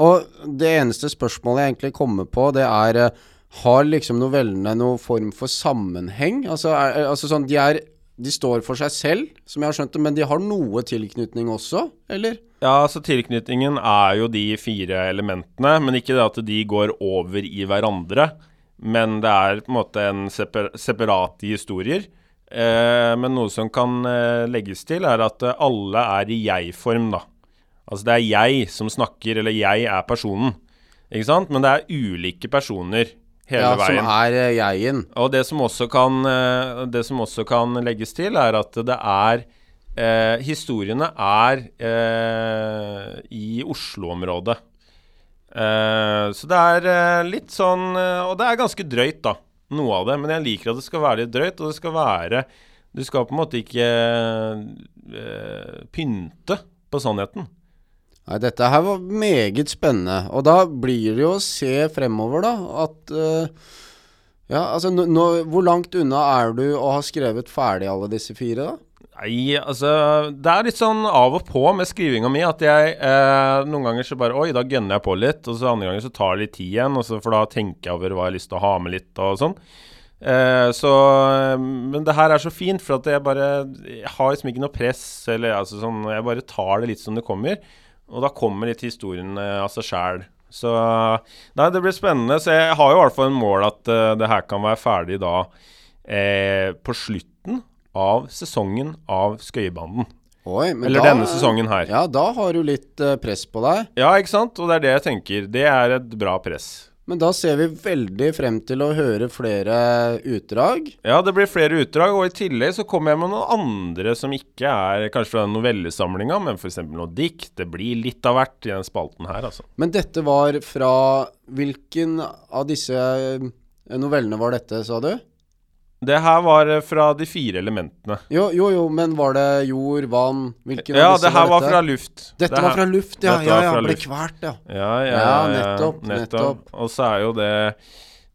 Og det eneste spørsmålet jeg egentlig kommer på, det er eh, Har liksom novellene noen form for sammenheng? Altså, er- altså sånn De er De står for seg selv, som jeg har skjønt det, men de har noe tilknytning også, eller? Ja, så tilknytningen er jo de fire elementene, men ikke det at de går over i hverandre. Men det er på en måte en separ separate historier. Eh, men noe som kan eh, legges til, er at eh, alle er i jeg-form, da. Altså det er jeg som snakker, eller jeg er personen. Ikke sant? Men det er ulike personer hele ja, veien. Som er jeien. jeg-en. Og det som kan, eh, det som også kan legges til, er at det er eh, Historiene er eh, i Oslo-området. Eh, så det er eh, litt sånn eh, Og det er ganske drøyt, da. Noe av det. Men jeg liker at det skal være litt drøyt, og det skal være Du skal på en måte ikke eh, pynte på sannheten. Nei, dette her var meget spennende. Og da blir det jo å se fremover, da, at uh, Ja, altså nå, Hvor langt unna er du å ha skrevet ferdig alle disse fire, da? Nei, altså Det er litt sånn av og på med skrivinga mi at jeg eh, noen ganger så bare Oi, da gønner jeg på litt. Og så andre ganger så tar det litt tid igjen, og så, for da tenker jeg over hva jeg har lyst til å ha med litt og sånn. Eh, så Men det her er så fint, for at jeg bare Jeg har liksom ikke noe press, eller altså sånn Jeg bare tar det litt som det kommer. Og da kommer litt historien eh, av seg sjæl. Så Nei, det blir spennende. Så jeg har jo i hvert fall en mål at uh, det her kan være ferdig da eh, på slutten av sesongen av Skøyebanden. Oi, men Eller da, denne sesongen her. Ja, da har du litt eh, press på deg. Ja, ikke sant? Og det er det jeg tenker. Det er et bra press. Men da ser vi veldig frem til å høre flere utdrag. Ja, det blir flere utdrag, og i tillegg så kommer jeg med noen andre som ikke er kanskje fra novellesamlinga, men f.eks. noe dikt. Det blir litt av hvert i den spalten her, altså. Men dette var fra Hvilken av disse eh, novellene var dette, sa du? Det her var eh, fra de fire elementene. Jo, jo, jo, men var det jord, vann Hvilken Ja, det her var dette? fra luft. Dette Det var fra luft, ja. Dette Ja, ja, ble luft. kvert, ja. Ja, ja, Ja, ja, nettopp, nettopp. Og så er jo det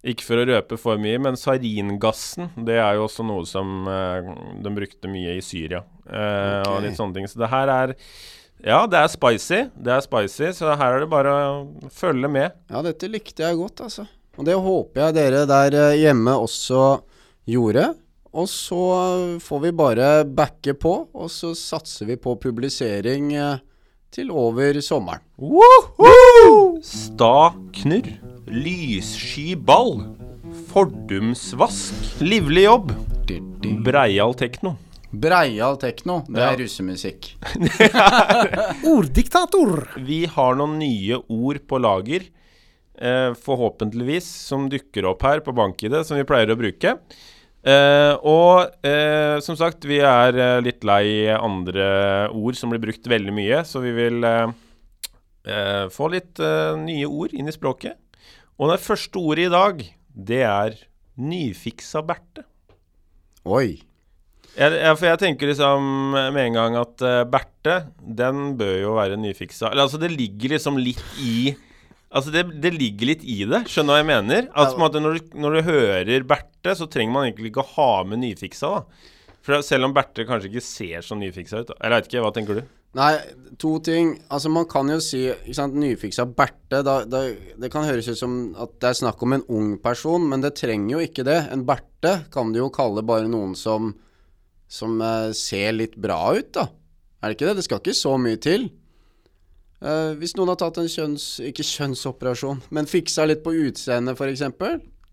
Ikke for å røpe for mye, men saringassen, det er jo også noe som eh, de brukte mye i Syria. eh, okay. Og litt sånne ting. Så det her er Ja, det er spicy. Det er spicy, så her er det bare å følge med. Ja, dette likte jeg godt, altså. Og det håper jeg dere der eh, hjemme også gjorde. Og så får vi bare backe på, og så satser vi på publisering eh, til over sommeren. Sta knurr. Lyssky ball. Fordumsvask. Livlig jobb. Breial tekno. Breial tekno, det Ja. er russemusikk. Orddiktator. Vi har noen nye ord på lager, eh, forhåpentligvis, som dukker opp her på BankID, som vi pleier å bruke. Eh, og uh, som sagt, vi er uh, litt lei andre ord som blir brukt veldig mye, så vi vil få litt nye ord inn i språket. Og det første ordet i dag, det er nyfiksa Berthe. Oi. Jeg, jeg, for jeg tenker liksom med en gang at uh, Berthe, den bør jo være nyfiksa. Eller altså, det ligger liksom litt i Altså, det, det ligger litt i det, skjønner hva jeg mener? Altså, måte, når, du, når du hører Berthe, så trenger man egentlig ikke å ha med nyfiksa, da. For selv om Berthe kanskje ikke ser så nyfiksa ut. da. Jeg veit ikke, hva tenker du? Nei, to ting. Altså, man kan jo si ikke sant, nyfiksa Berthe. Da, da, det kan høres ut som at det er snakk om en ung person, men det trenger jo ikke det. En Berthe kan du jo kalle bare noen som, som eh, ser litt bra ut, da. Er det ikke det? Det skal ikke så mye til. Eh, hvis noen har tatt en kjønns... Ikke kjønnsoperasjon, men fiksa litt på utseendet, f.eks.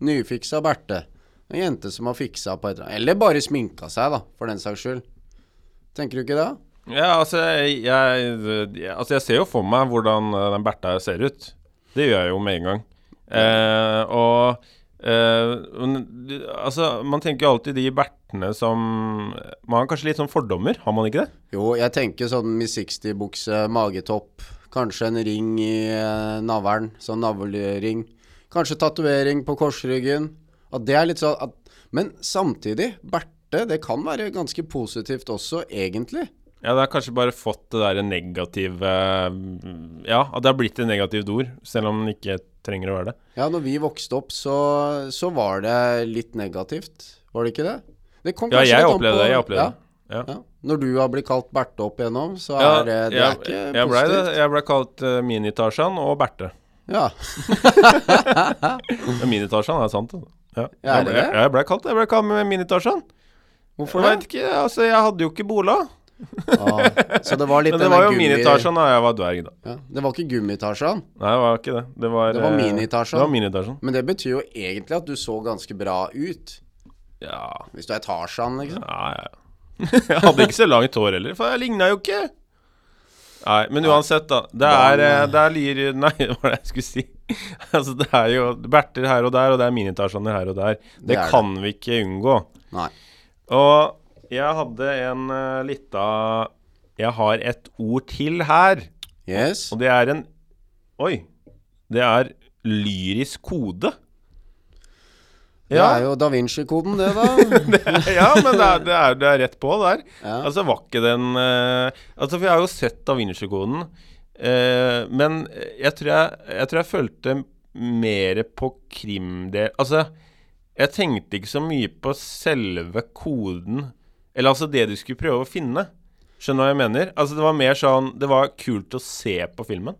Nyfiksa Berthe. En jente som har fiksa på et eller annet. Eller bare sminka seg, da, for den saks skyld. Tenker du ikke det? Ja, altså jeg, jeg, altså jeg ser jo for meg hvordan eh, den Bertha ser ut. Det gjør jeg jo med en gang. Eh, og eh, altså, man tenker jo alltid de Bertene som Man har kanskje litt sånn fordommer, har man ikke det? Jo, jeg tenker sånn Miss 60-bukse, magetopp, kanskje en ring i eh, navlen, sånn navlering. Kanskje tatovering på korsryggen. At det er litt sånn at Men samtidig, berte, det kan være ganske positivt også, egentlig. Ja, det har kanskje bare fått det derre negative mm, Ja, at det har blitt et negativt ord, selv om det ikke trenger å være det. Ja, når vi vokste opp, så, så var det litt negativt. Var det ikke det? Det kom Ja, jeg opplevde det. Jeg opplevde det. Ja. Ja. Når du har blitt kalt Berthe opp igjennom, så Ja, er det, det jeg, er ikke jeg ble, det. Jeg ble kalt uh, Mini-Tarzan og Berthe. Ja. Mini-Tarzan er sant, altså. Ja. Ja, er jeg, det ble, jeg, ble kalt Jeg ble kalt med Mini-Tarzan. Hvorfor Jeg det? ikke, altså jeg hadde jo ikke bola. Ah, så det var litt Men det var jo gummi- Mini-Tarzan da jeg var dverg, da. Ja, det var ikke Gummitasjan, Nei, det var ikke det. Det var, Det var eh, Mini-Tarzan. Mini-Tarzan. men det betyr jo egentlig at du så ganske bra ut. Ja. Hvis du er Tarzan, liksom. Ja, ja, ja. jeg hadde ikke så langt hår heller, for jeg ligna jo ikke. Nei, men uansett, da. Det er, eh, det er lyr Nei, det var det jeg skulle si. altså, det er jo Berter her og der, og det er Mini-Tarzaner her og der. Det, Det kan det. vi ikke unngå. Nei. Og jeg hadde en uh, lita Jeg har et ord til her, Yes. og det er en Oi. Det er lyrisk kode. Det er jo da Vinci-koden, det, da. ja, men det er, det, er, det er rett på der. Altså, var ikke den uh, Altså, for jeg har jo sett Da Vinci-koden, uh, men jeg tror jeg, jeg tror jeg følte mer på krimdel Altså, jeg tenkte ikke så mye på selve koden, eller altså det du skulle prøve å finne. Skjønner du hva jeg mener? Altså, det var mer sånn Det var kult å se på filmen.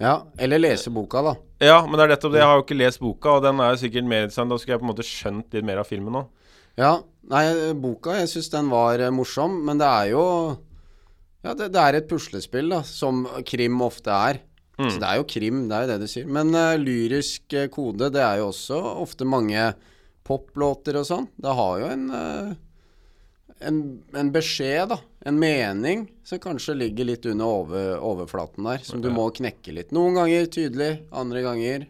Ja, eller lese boka, da. Ja, men det er nettopp det. Jeg har jo ikke lest boka, og den er jo sikkert mer interessant. Da skulle jeg på en måte skjønt litt mer av filmen nå. Ja, nei, boka, jeg syns den var eh, morsom, men det er jo Ja, det, det er et puslespill, da, som krim ofte er. Så det er jo krim, det er jo det du sier. Men uh, lyrisk eh, kode, det er jo også ofte mange poplåter og sånn. Det har jo en eh, en, en beskjed, da. En mening som kanskje ligger litt under over, overflaten der, som du må knekke litt. Noen ganger tydelig, andre ganger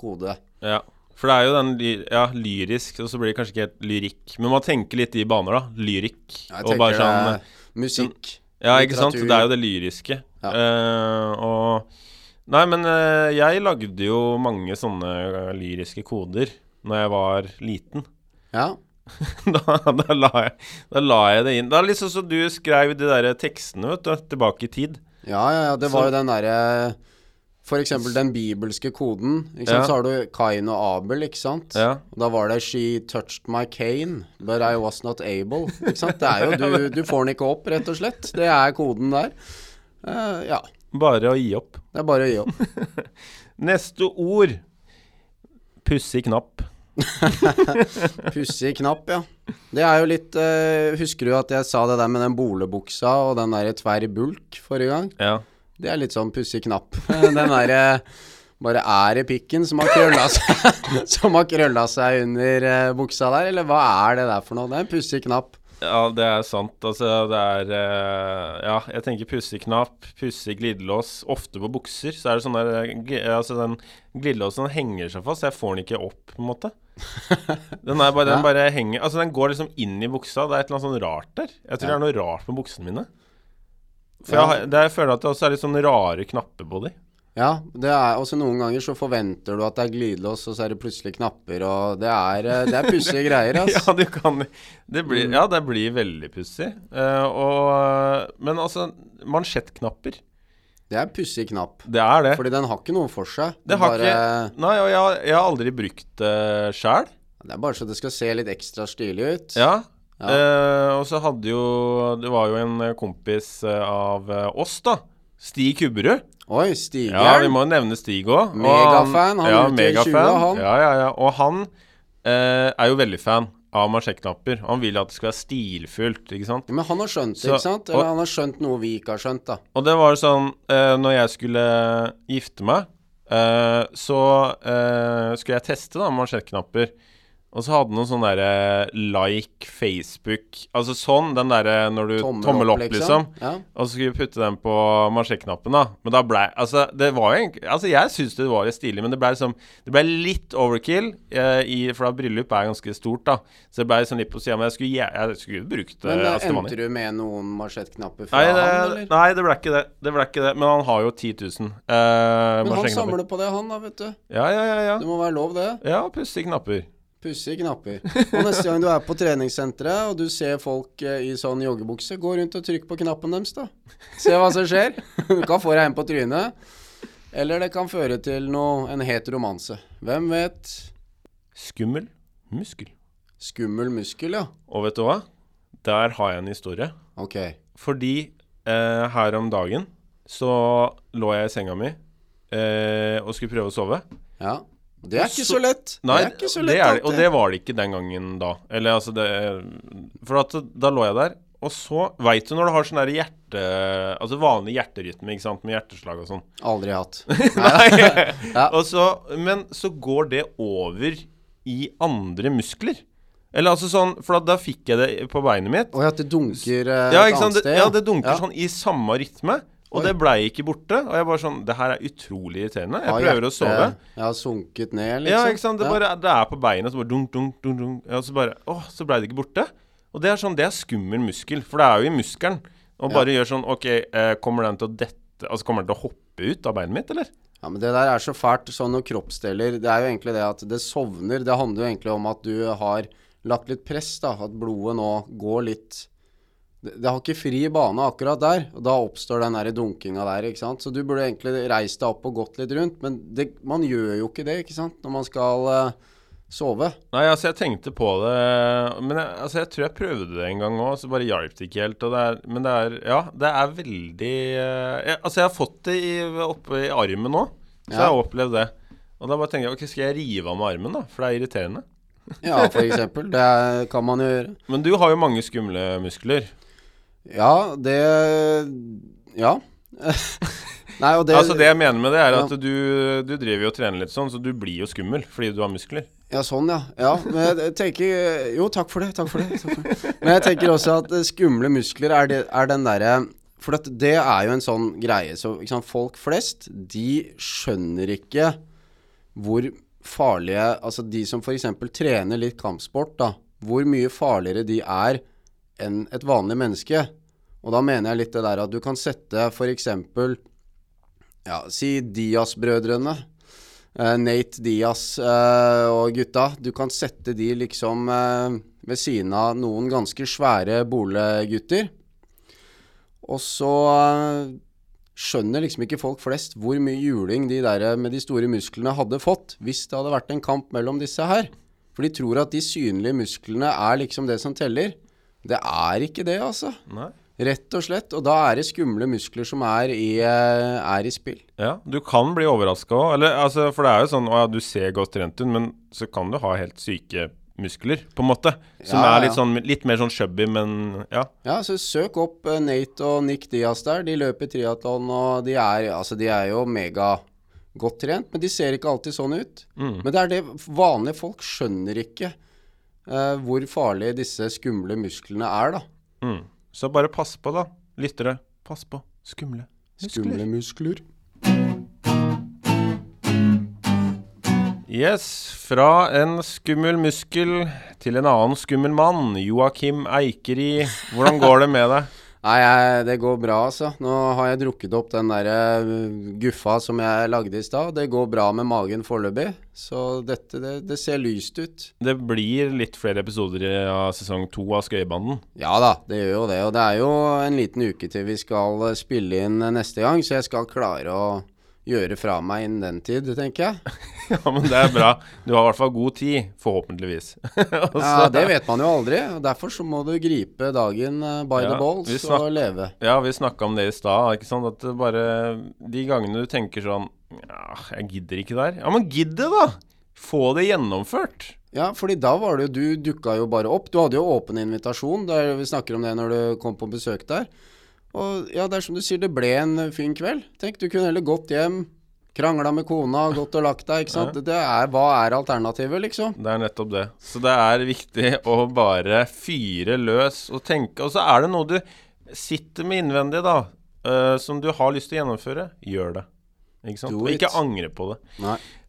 kode. Ja, for det er jo den ja, lyrisk, og så blir det kanskje ikke helt lyrikk. Men man tenker litt i baner, da. Lyrikk. Jeg og bare sånn musikk. Ja, ikke sant. Det er jo det lyriske. Ja. Uh, og Nei, men uh, jeg lagde jo mange sånne lyriske koder når jeg var liten. Ja. da, da, la jeg, da la jeg det inn. Det er litt sånn som du skrev de der tekstene, vet du, tilbake i tid. Ja, ja, ja. Det Så- var jo den derre eksempel den bibelske koden. Ja. Så har du Kain og Abel, ikke sant? Ja. Da var det 'She touched my cane, but I was not able'. Ikke sant? Det er jo Du, du får den ikke opp, rett og slett. Det er koden der. Uh, ja. Bare å gi opp. Det er bare å gi opp. Neste ord. Pussig knapp. Pussig knapp, ja. Det er jo litt uh, Husker du at jeg sa det der med den bolebuksa og den der tverr bulk forrige gang? Ja. Det er litt sånn pussig knapp. Den derre bare er i pikken som har krølla seg Som har krølla seg under uh, buksa der, eller hva er det der for noe? Det er en pussig knapp. Ja, det er sant. Altså, det er eh, Ja, jeg tenker pussig knapp, pussig glidelås. Ofte på bukser så er det sånn der eh, Altså, den glidelåsen henger seg fast. Jeg får den ikke opp, på en måte. Den, er bare, den bare henger Altså, den går liksom inn i buksa. Det er et eller annet sånn rart der. Jeg tror det er noe rart med buksene mine. For jeg, det jeg føler at det også er litt sånn rare knapper på de. Ja, det er også noen ganger så forventer du at det er glidelås, og så er det plutselig knapper, og det er, eh, det er pussige greier, Ja, altså. du kan Det blir, ja, det blir veldig pussig. Uh, Men altså, mansjettknapper. Det er pussig knapp. Det er det. Fordi den har ikke noe for seg. Det har bare, ikke Nei, og jeg, har- jeg har aldri brukt det sjæl. Det er bare så det skal se litt ekstra stilig ut. Ja. Ja. Eh, og så hadde jo Det var jo en kompis av oss, da. Stig Kubberud. Oi, Stigjern. Ja, vi må nevne Stig òg. Megafan, han ja, i 20, han. Ja, ja, ja. Og han eh, er jo veldig fan av mansjettknapper. Han vil at det skal være stilfullt, ikke sant. Men han har skjønt det, ikke sant? Eller og- han har skjønt noe vi ikke har skjønt, da. Og det var sånn eh, Når jeg skulle gifte meg, eh, så eh, skulle jeg teste da mansjettknapper. Og så hadde noen sånn derre like Facebook Altså sånn, den derre når du Tommel, opp, liksom. Ja. Og så skulle vi putte den på marsjeknappen, da. Men da blei Altså, det var jo egentlig Altså, jeg syns det var litt stilig, men det blei liksom Det blei litt overkill, eh, i, for da bryllup er ganske stort, da. Så det blei liksom litt på sida. Men jeg skulle, jeg, skulle brukt det. Men eh, det var- endte du med noen marsjettknapper fra Nei, det, han, eller? nei, det ble ikke det. Det blei ikke det. Men han har jo 10 000 eh, Men han samler på det, han da, vet du. Ja, ja, ja. ja. Det må være lov, det. Ja, pussige knapper. Pussige knapper. Og neste gang du er på treningssenteret og du ser folk eh, i sånn joggebukse, gå rundt og trykk på knappen deres, da. Se hva som skjer. Du kan få deg en på trynet. Eller det kan føre til noe, en het romanse. Hvem vet? Skummel muskel. Skummel muskel, ja. Og vet du hva? Der har jeg en historie. Ok. Fordi eh, her om dagen så lå jeg i senga mi eh, og skulle prøve å sove. Ja. Det er ikke så- lett. Nei, det er ikke så lett det er, og det var det ikke den gangen da. Eller altså det For at da lå jeg der, og så Veit du når du har sånn hjerte... Altså vanlig hjerterytme, ikke sant, med hjerteslag og sånn. Aldri hatt. Nei. Ja. så, men så går det over i andre muskler. Eller altså sånn For da, fikk jeg det på beinet mitt. Og at det dunker et Ja, et annet sted. ja, det dunker Ja. sånn i samme rytme. Og Oi. det blei ikke borte. Og jeg bare sånn Det her er utrolig irriterende. Jeg Har prøver å sove. Jeg har sunket ned, liksom. Ja, ikke sant. Det, Ja. bare, det er på beinet, så bare dunk, dunk, dunk, dunk. Ja, så bare Åh, så blei det ikke borte. Og det er sånn Det er skummel muskel, for det er jo i muskelen. Og Ja. bare gjør sånn OK, eh, kommer den til å dette Altså, kommer den til å hoppe ut av beinet mitt, eller? Ja, men det der er så fælt. Sånn når kroppsdeler Det er jo egentlig det at det sovner. Det handler jo egentlig om at du har lagt litt press, da. At blodet nå går litt det, har ikke fri bane akkurat der, og da oppstår den der dunkinga der, ikke sant. Så du burde egentlig reist deg opp og gått litt rundt, men det, man gjør jo ikke det, ikke sant, når man skal uh, sove. Nei, altså, jeg tenkte på det Men jeg, altså, jeg tror jeg prøvde det en gang òg, så bare hjalp det ikke helt. Det er, men det er Ja, det er veldig uh, jeg, Altså, jeg har fått det i, oppe i armen nå, så Ja. jeg har opplevd det. Og da bare tenker jeg OK, skal jeg rive av meg armen, da? For det er irriterende. Ja, for eksempel. Det kan man jo gjøre. Men du har jo mange skumle muskler. Ja, det Ja. Nei, og det altså Det jeg mener med det, er Ja. at du, du driver jo og trener litt sånn, så du blir jo skummel fordi du har muskler. Ja, sånn, ja. ja. Men jeg tenker Jo, takk for det. Takk for det. Takk for det. Men jeg tenker også at eh, skumle muskler er, det, er den derre For det er jo en sånn greie. Så sant, folk flest, de skjønner ikke hvor farlige Altså de som f.eks. trener litt kampsport, da. Hvor mye farligere de er enn et vanlig menneske. Og da mener jeg litt det der at du kan sette f.eks. Ja, si Diaz-brødrene. Eh, Nate Diaz eh, og gutta. Du kan sette de liksom eh, ved siden av noen ganske svære bolegutter. Og så skjønner liksom ikke folk flest hvor mye juling de der med de store musklene hadde fått hvis det hadde vært en kamp mellom disse her. For de tror at de synlige musklene er liksom det som teller. Det er ikke det, altså. Nei. Rett og slett. Og da er det skumle muskler som er i, eh, er i spill. Ja, du kan bli overraska òg. Altså, for det er jo sånn å ja, du ser godt trent ut, men så kan du ha helt syke muskler, på en måte. Som Ja, er litt sånn litt mer sånn chubby, men ja. Ja, så søk opp eh, Nate og Nick Diaz der. De løper triatlon, og de er, altså, de er jo megagodt trent, men de ser ikke alltid sånn ut. Mm. Men det er det vanlige folk skjønner ikke eh, hvor farlige disse skumle musklene er, da. Mm. Så bare pass på, da. Lyttere, pass på. Skumle muskler. Skumle muskler. Yes, fra en skummel muskel til en annen skummel mann. Joakim Eikeri, hvordan går det med deg? Nei, jeg, det går bra, altså. Nå har jeg drukket opp den der eh, guffa som jeg lagde i stad. Det går bra med magen foreløpig, så dette, det, det ser lyst ut. Det blir litt flere episoder av sesong to av Skøyebanden. Ja da, det gjør jo det. Og det er jo en liten uke til vi skal eh, spille inn eh, neste gang, så jeg skal klare å gjøre fra meg innen den tid, tenker jeg. Ja, men det er bra. Du har i hvert fall god tid, forhåpentligvis. Ja, Det vet man jo aldri. Derfor så må du gripe dagen eh, by Ja, the balls og leve. Ja, vi snakka om det i stad. ikke sant? At bare De gangene du tenker sånn Ja, jeg gidder ikke der. Ja, men gidd det, da! Få det gjennomført. Ja, fordi da var det jo Du dukka jo bare opp. Du hadde jo åpen invitasjon. Der vi snakker om det når du kom på besøk der. Og ja, det er som du sier, det ble en fin kveld. Tenk, du kunne heller gått hjem, krangla med kona, gått og lagt deg, ikke sant. Det er, hva er alternativet, liksom? Det er nettopp det. Så det er viktig å bare fyre løs og tenke. Og så er det noe du sitter med innvendig, da, uh, som du har lyst til å gjennomføre. Gjør det. Ikke sant? Og ikke angre på det.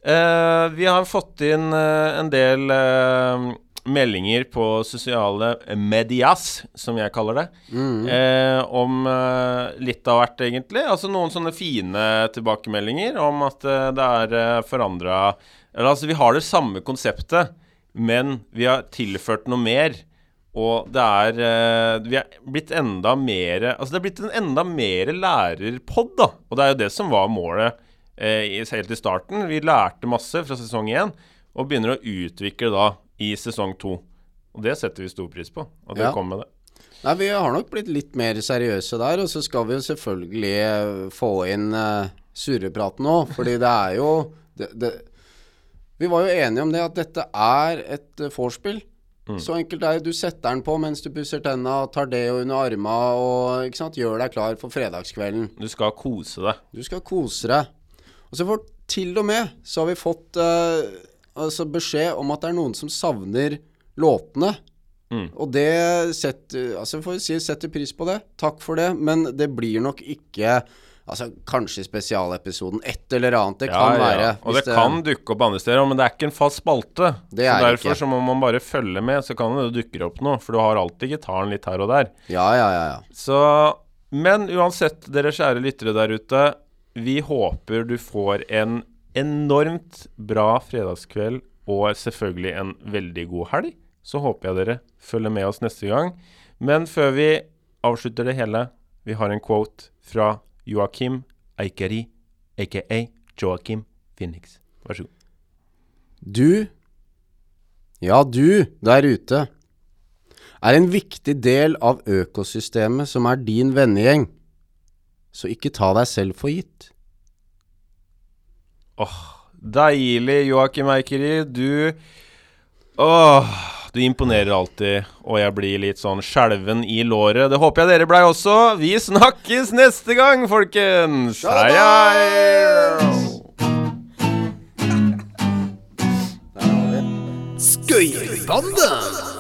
Eh, vi har fått inn uh, en del eh, meldinger på sosiale medias, som jeg kaller det, Mm. eh, om eh, litt av hvert, egentlig. Altså noen sånne fine tilbakemeldinger om at eh, det er eh, forandra Eller altså, vi har det samme konseptet men vi har tilført noe mer. Og det er eh, Vi er blitt enda mer Altså, det er blitt en enda mer lærerpod, da. Og det er jo det som var målet eh, helt i starten. Vi lærte masse fra sesong én, og begynner å utvikle da i sesong to. Og det setter vi stor pris på, at dere Ja. kom med det. Nei, vi har nok blitt litt mer seriøse der, og så skal vi jo selvfølgelig eh, få inn uh, surrepraten òg, fordi det er jo det, det, Vi var jo enige om det, at dette er et uh, Mm. Så enkelt er det. Du setter den på mens du pusser tenna, tar det under arma og ikke sant, gjør deg klar for fredagskvelden. Du skal kose deg. Du skal kose deg. Og så for til og med så har vi fått eh, altså beskjed om at det er noen som savner låtene. Mm. Og det setter Altså får vi si setter pris på det. Takk for det. Men det blir nok ikke Altså kanskje spesialepisoden et eller annet. Det kan være. Og hvis det kan dukke opp andre steder, men det er ikke en fast spalte. Det er så derfor ikke. så må man bare følge med, så kan det dukke opp noe. For du har alltid gitaren litt her og der. Ja, ja, ja. ja. Så Men uansett, dere kjære lyttere der ute. Vi håper du får en enormt bra fredagskveld og selvfølgelig en veldig god helg. Så håper jeg dere følger med oss neste gang. Men før vi avslutter det hele, vi har en quote fra Joakim Eikeri, aka Joakim Phoenix. Vær så god. Du, ja du der ute, er en viktig del av økosystemet som er din vennegjeng. Så ikke ta deg selv for gitt. Åh, deilig, Joakim Eikeri. Du Åh, du imponerer alltid, og jeg blir litt sånn skjelven i låret. Det håper jeg dere blei også. Vi snakkes neste gang, folkens! Hei, hei! Skøyerbanden!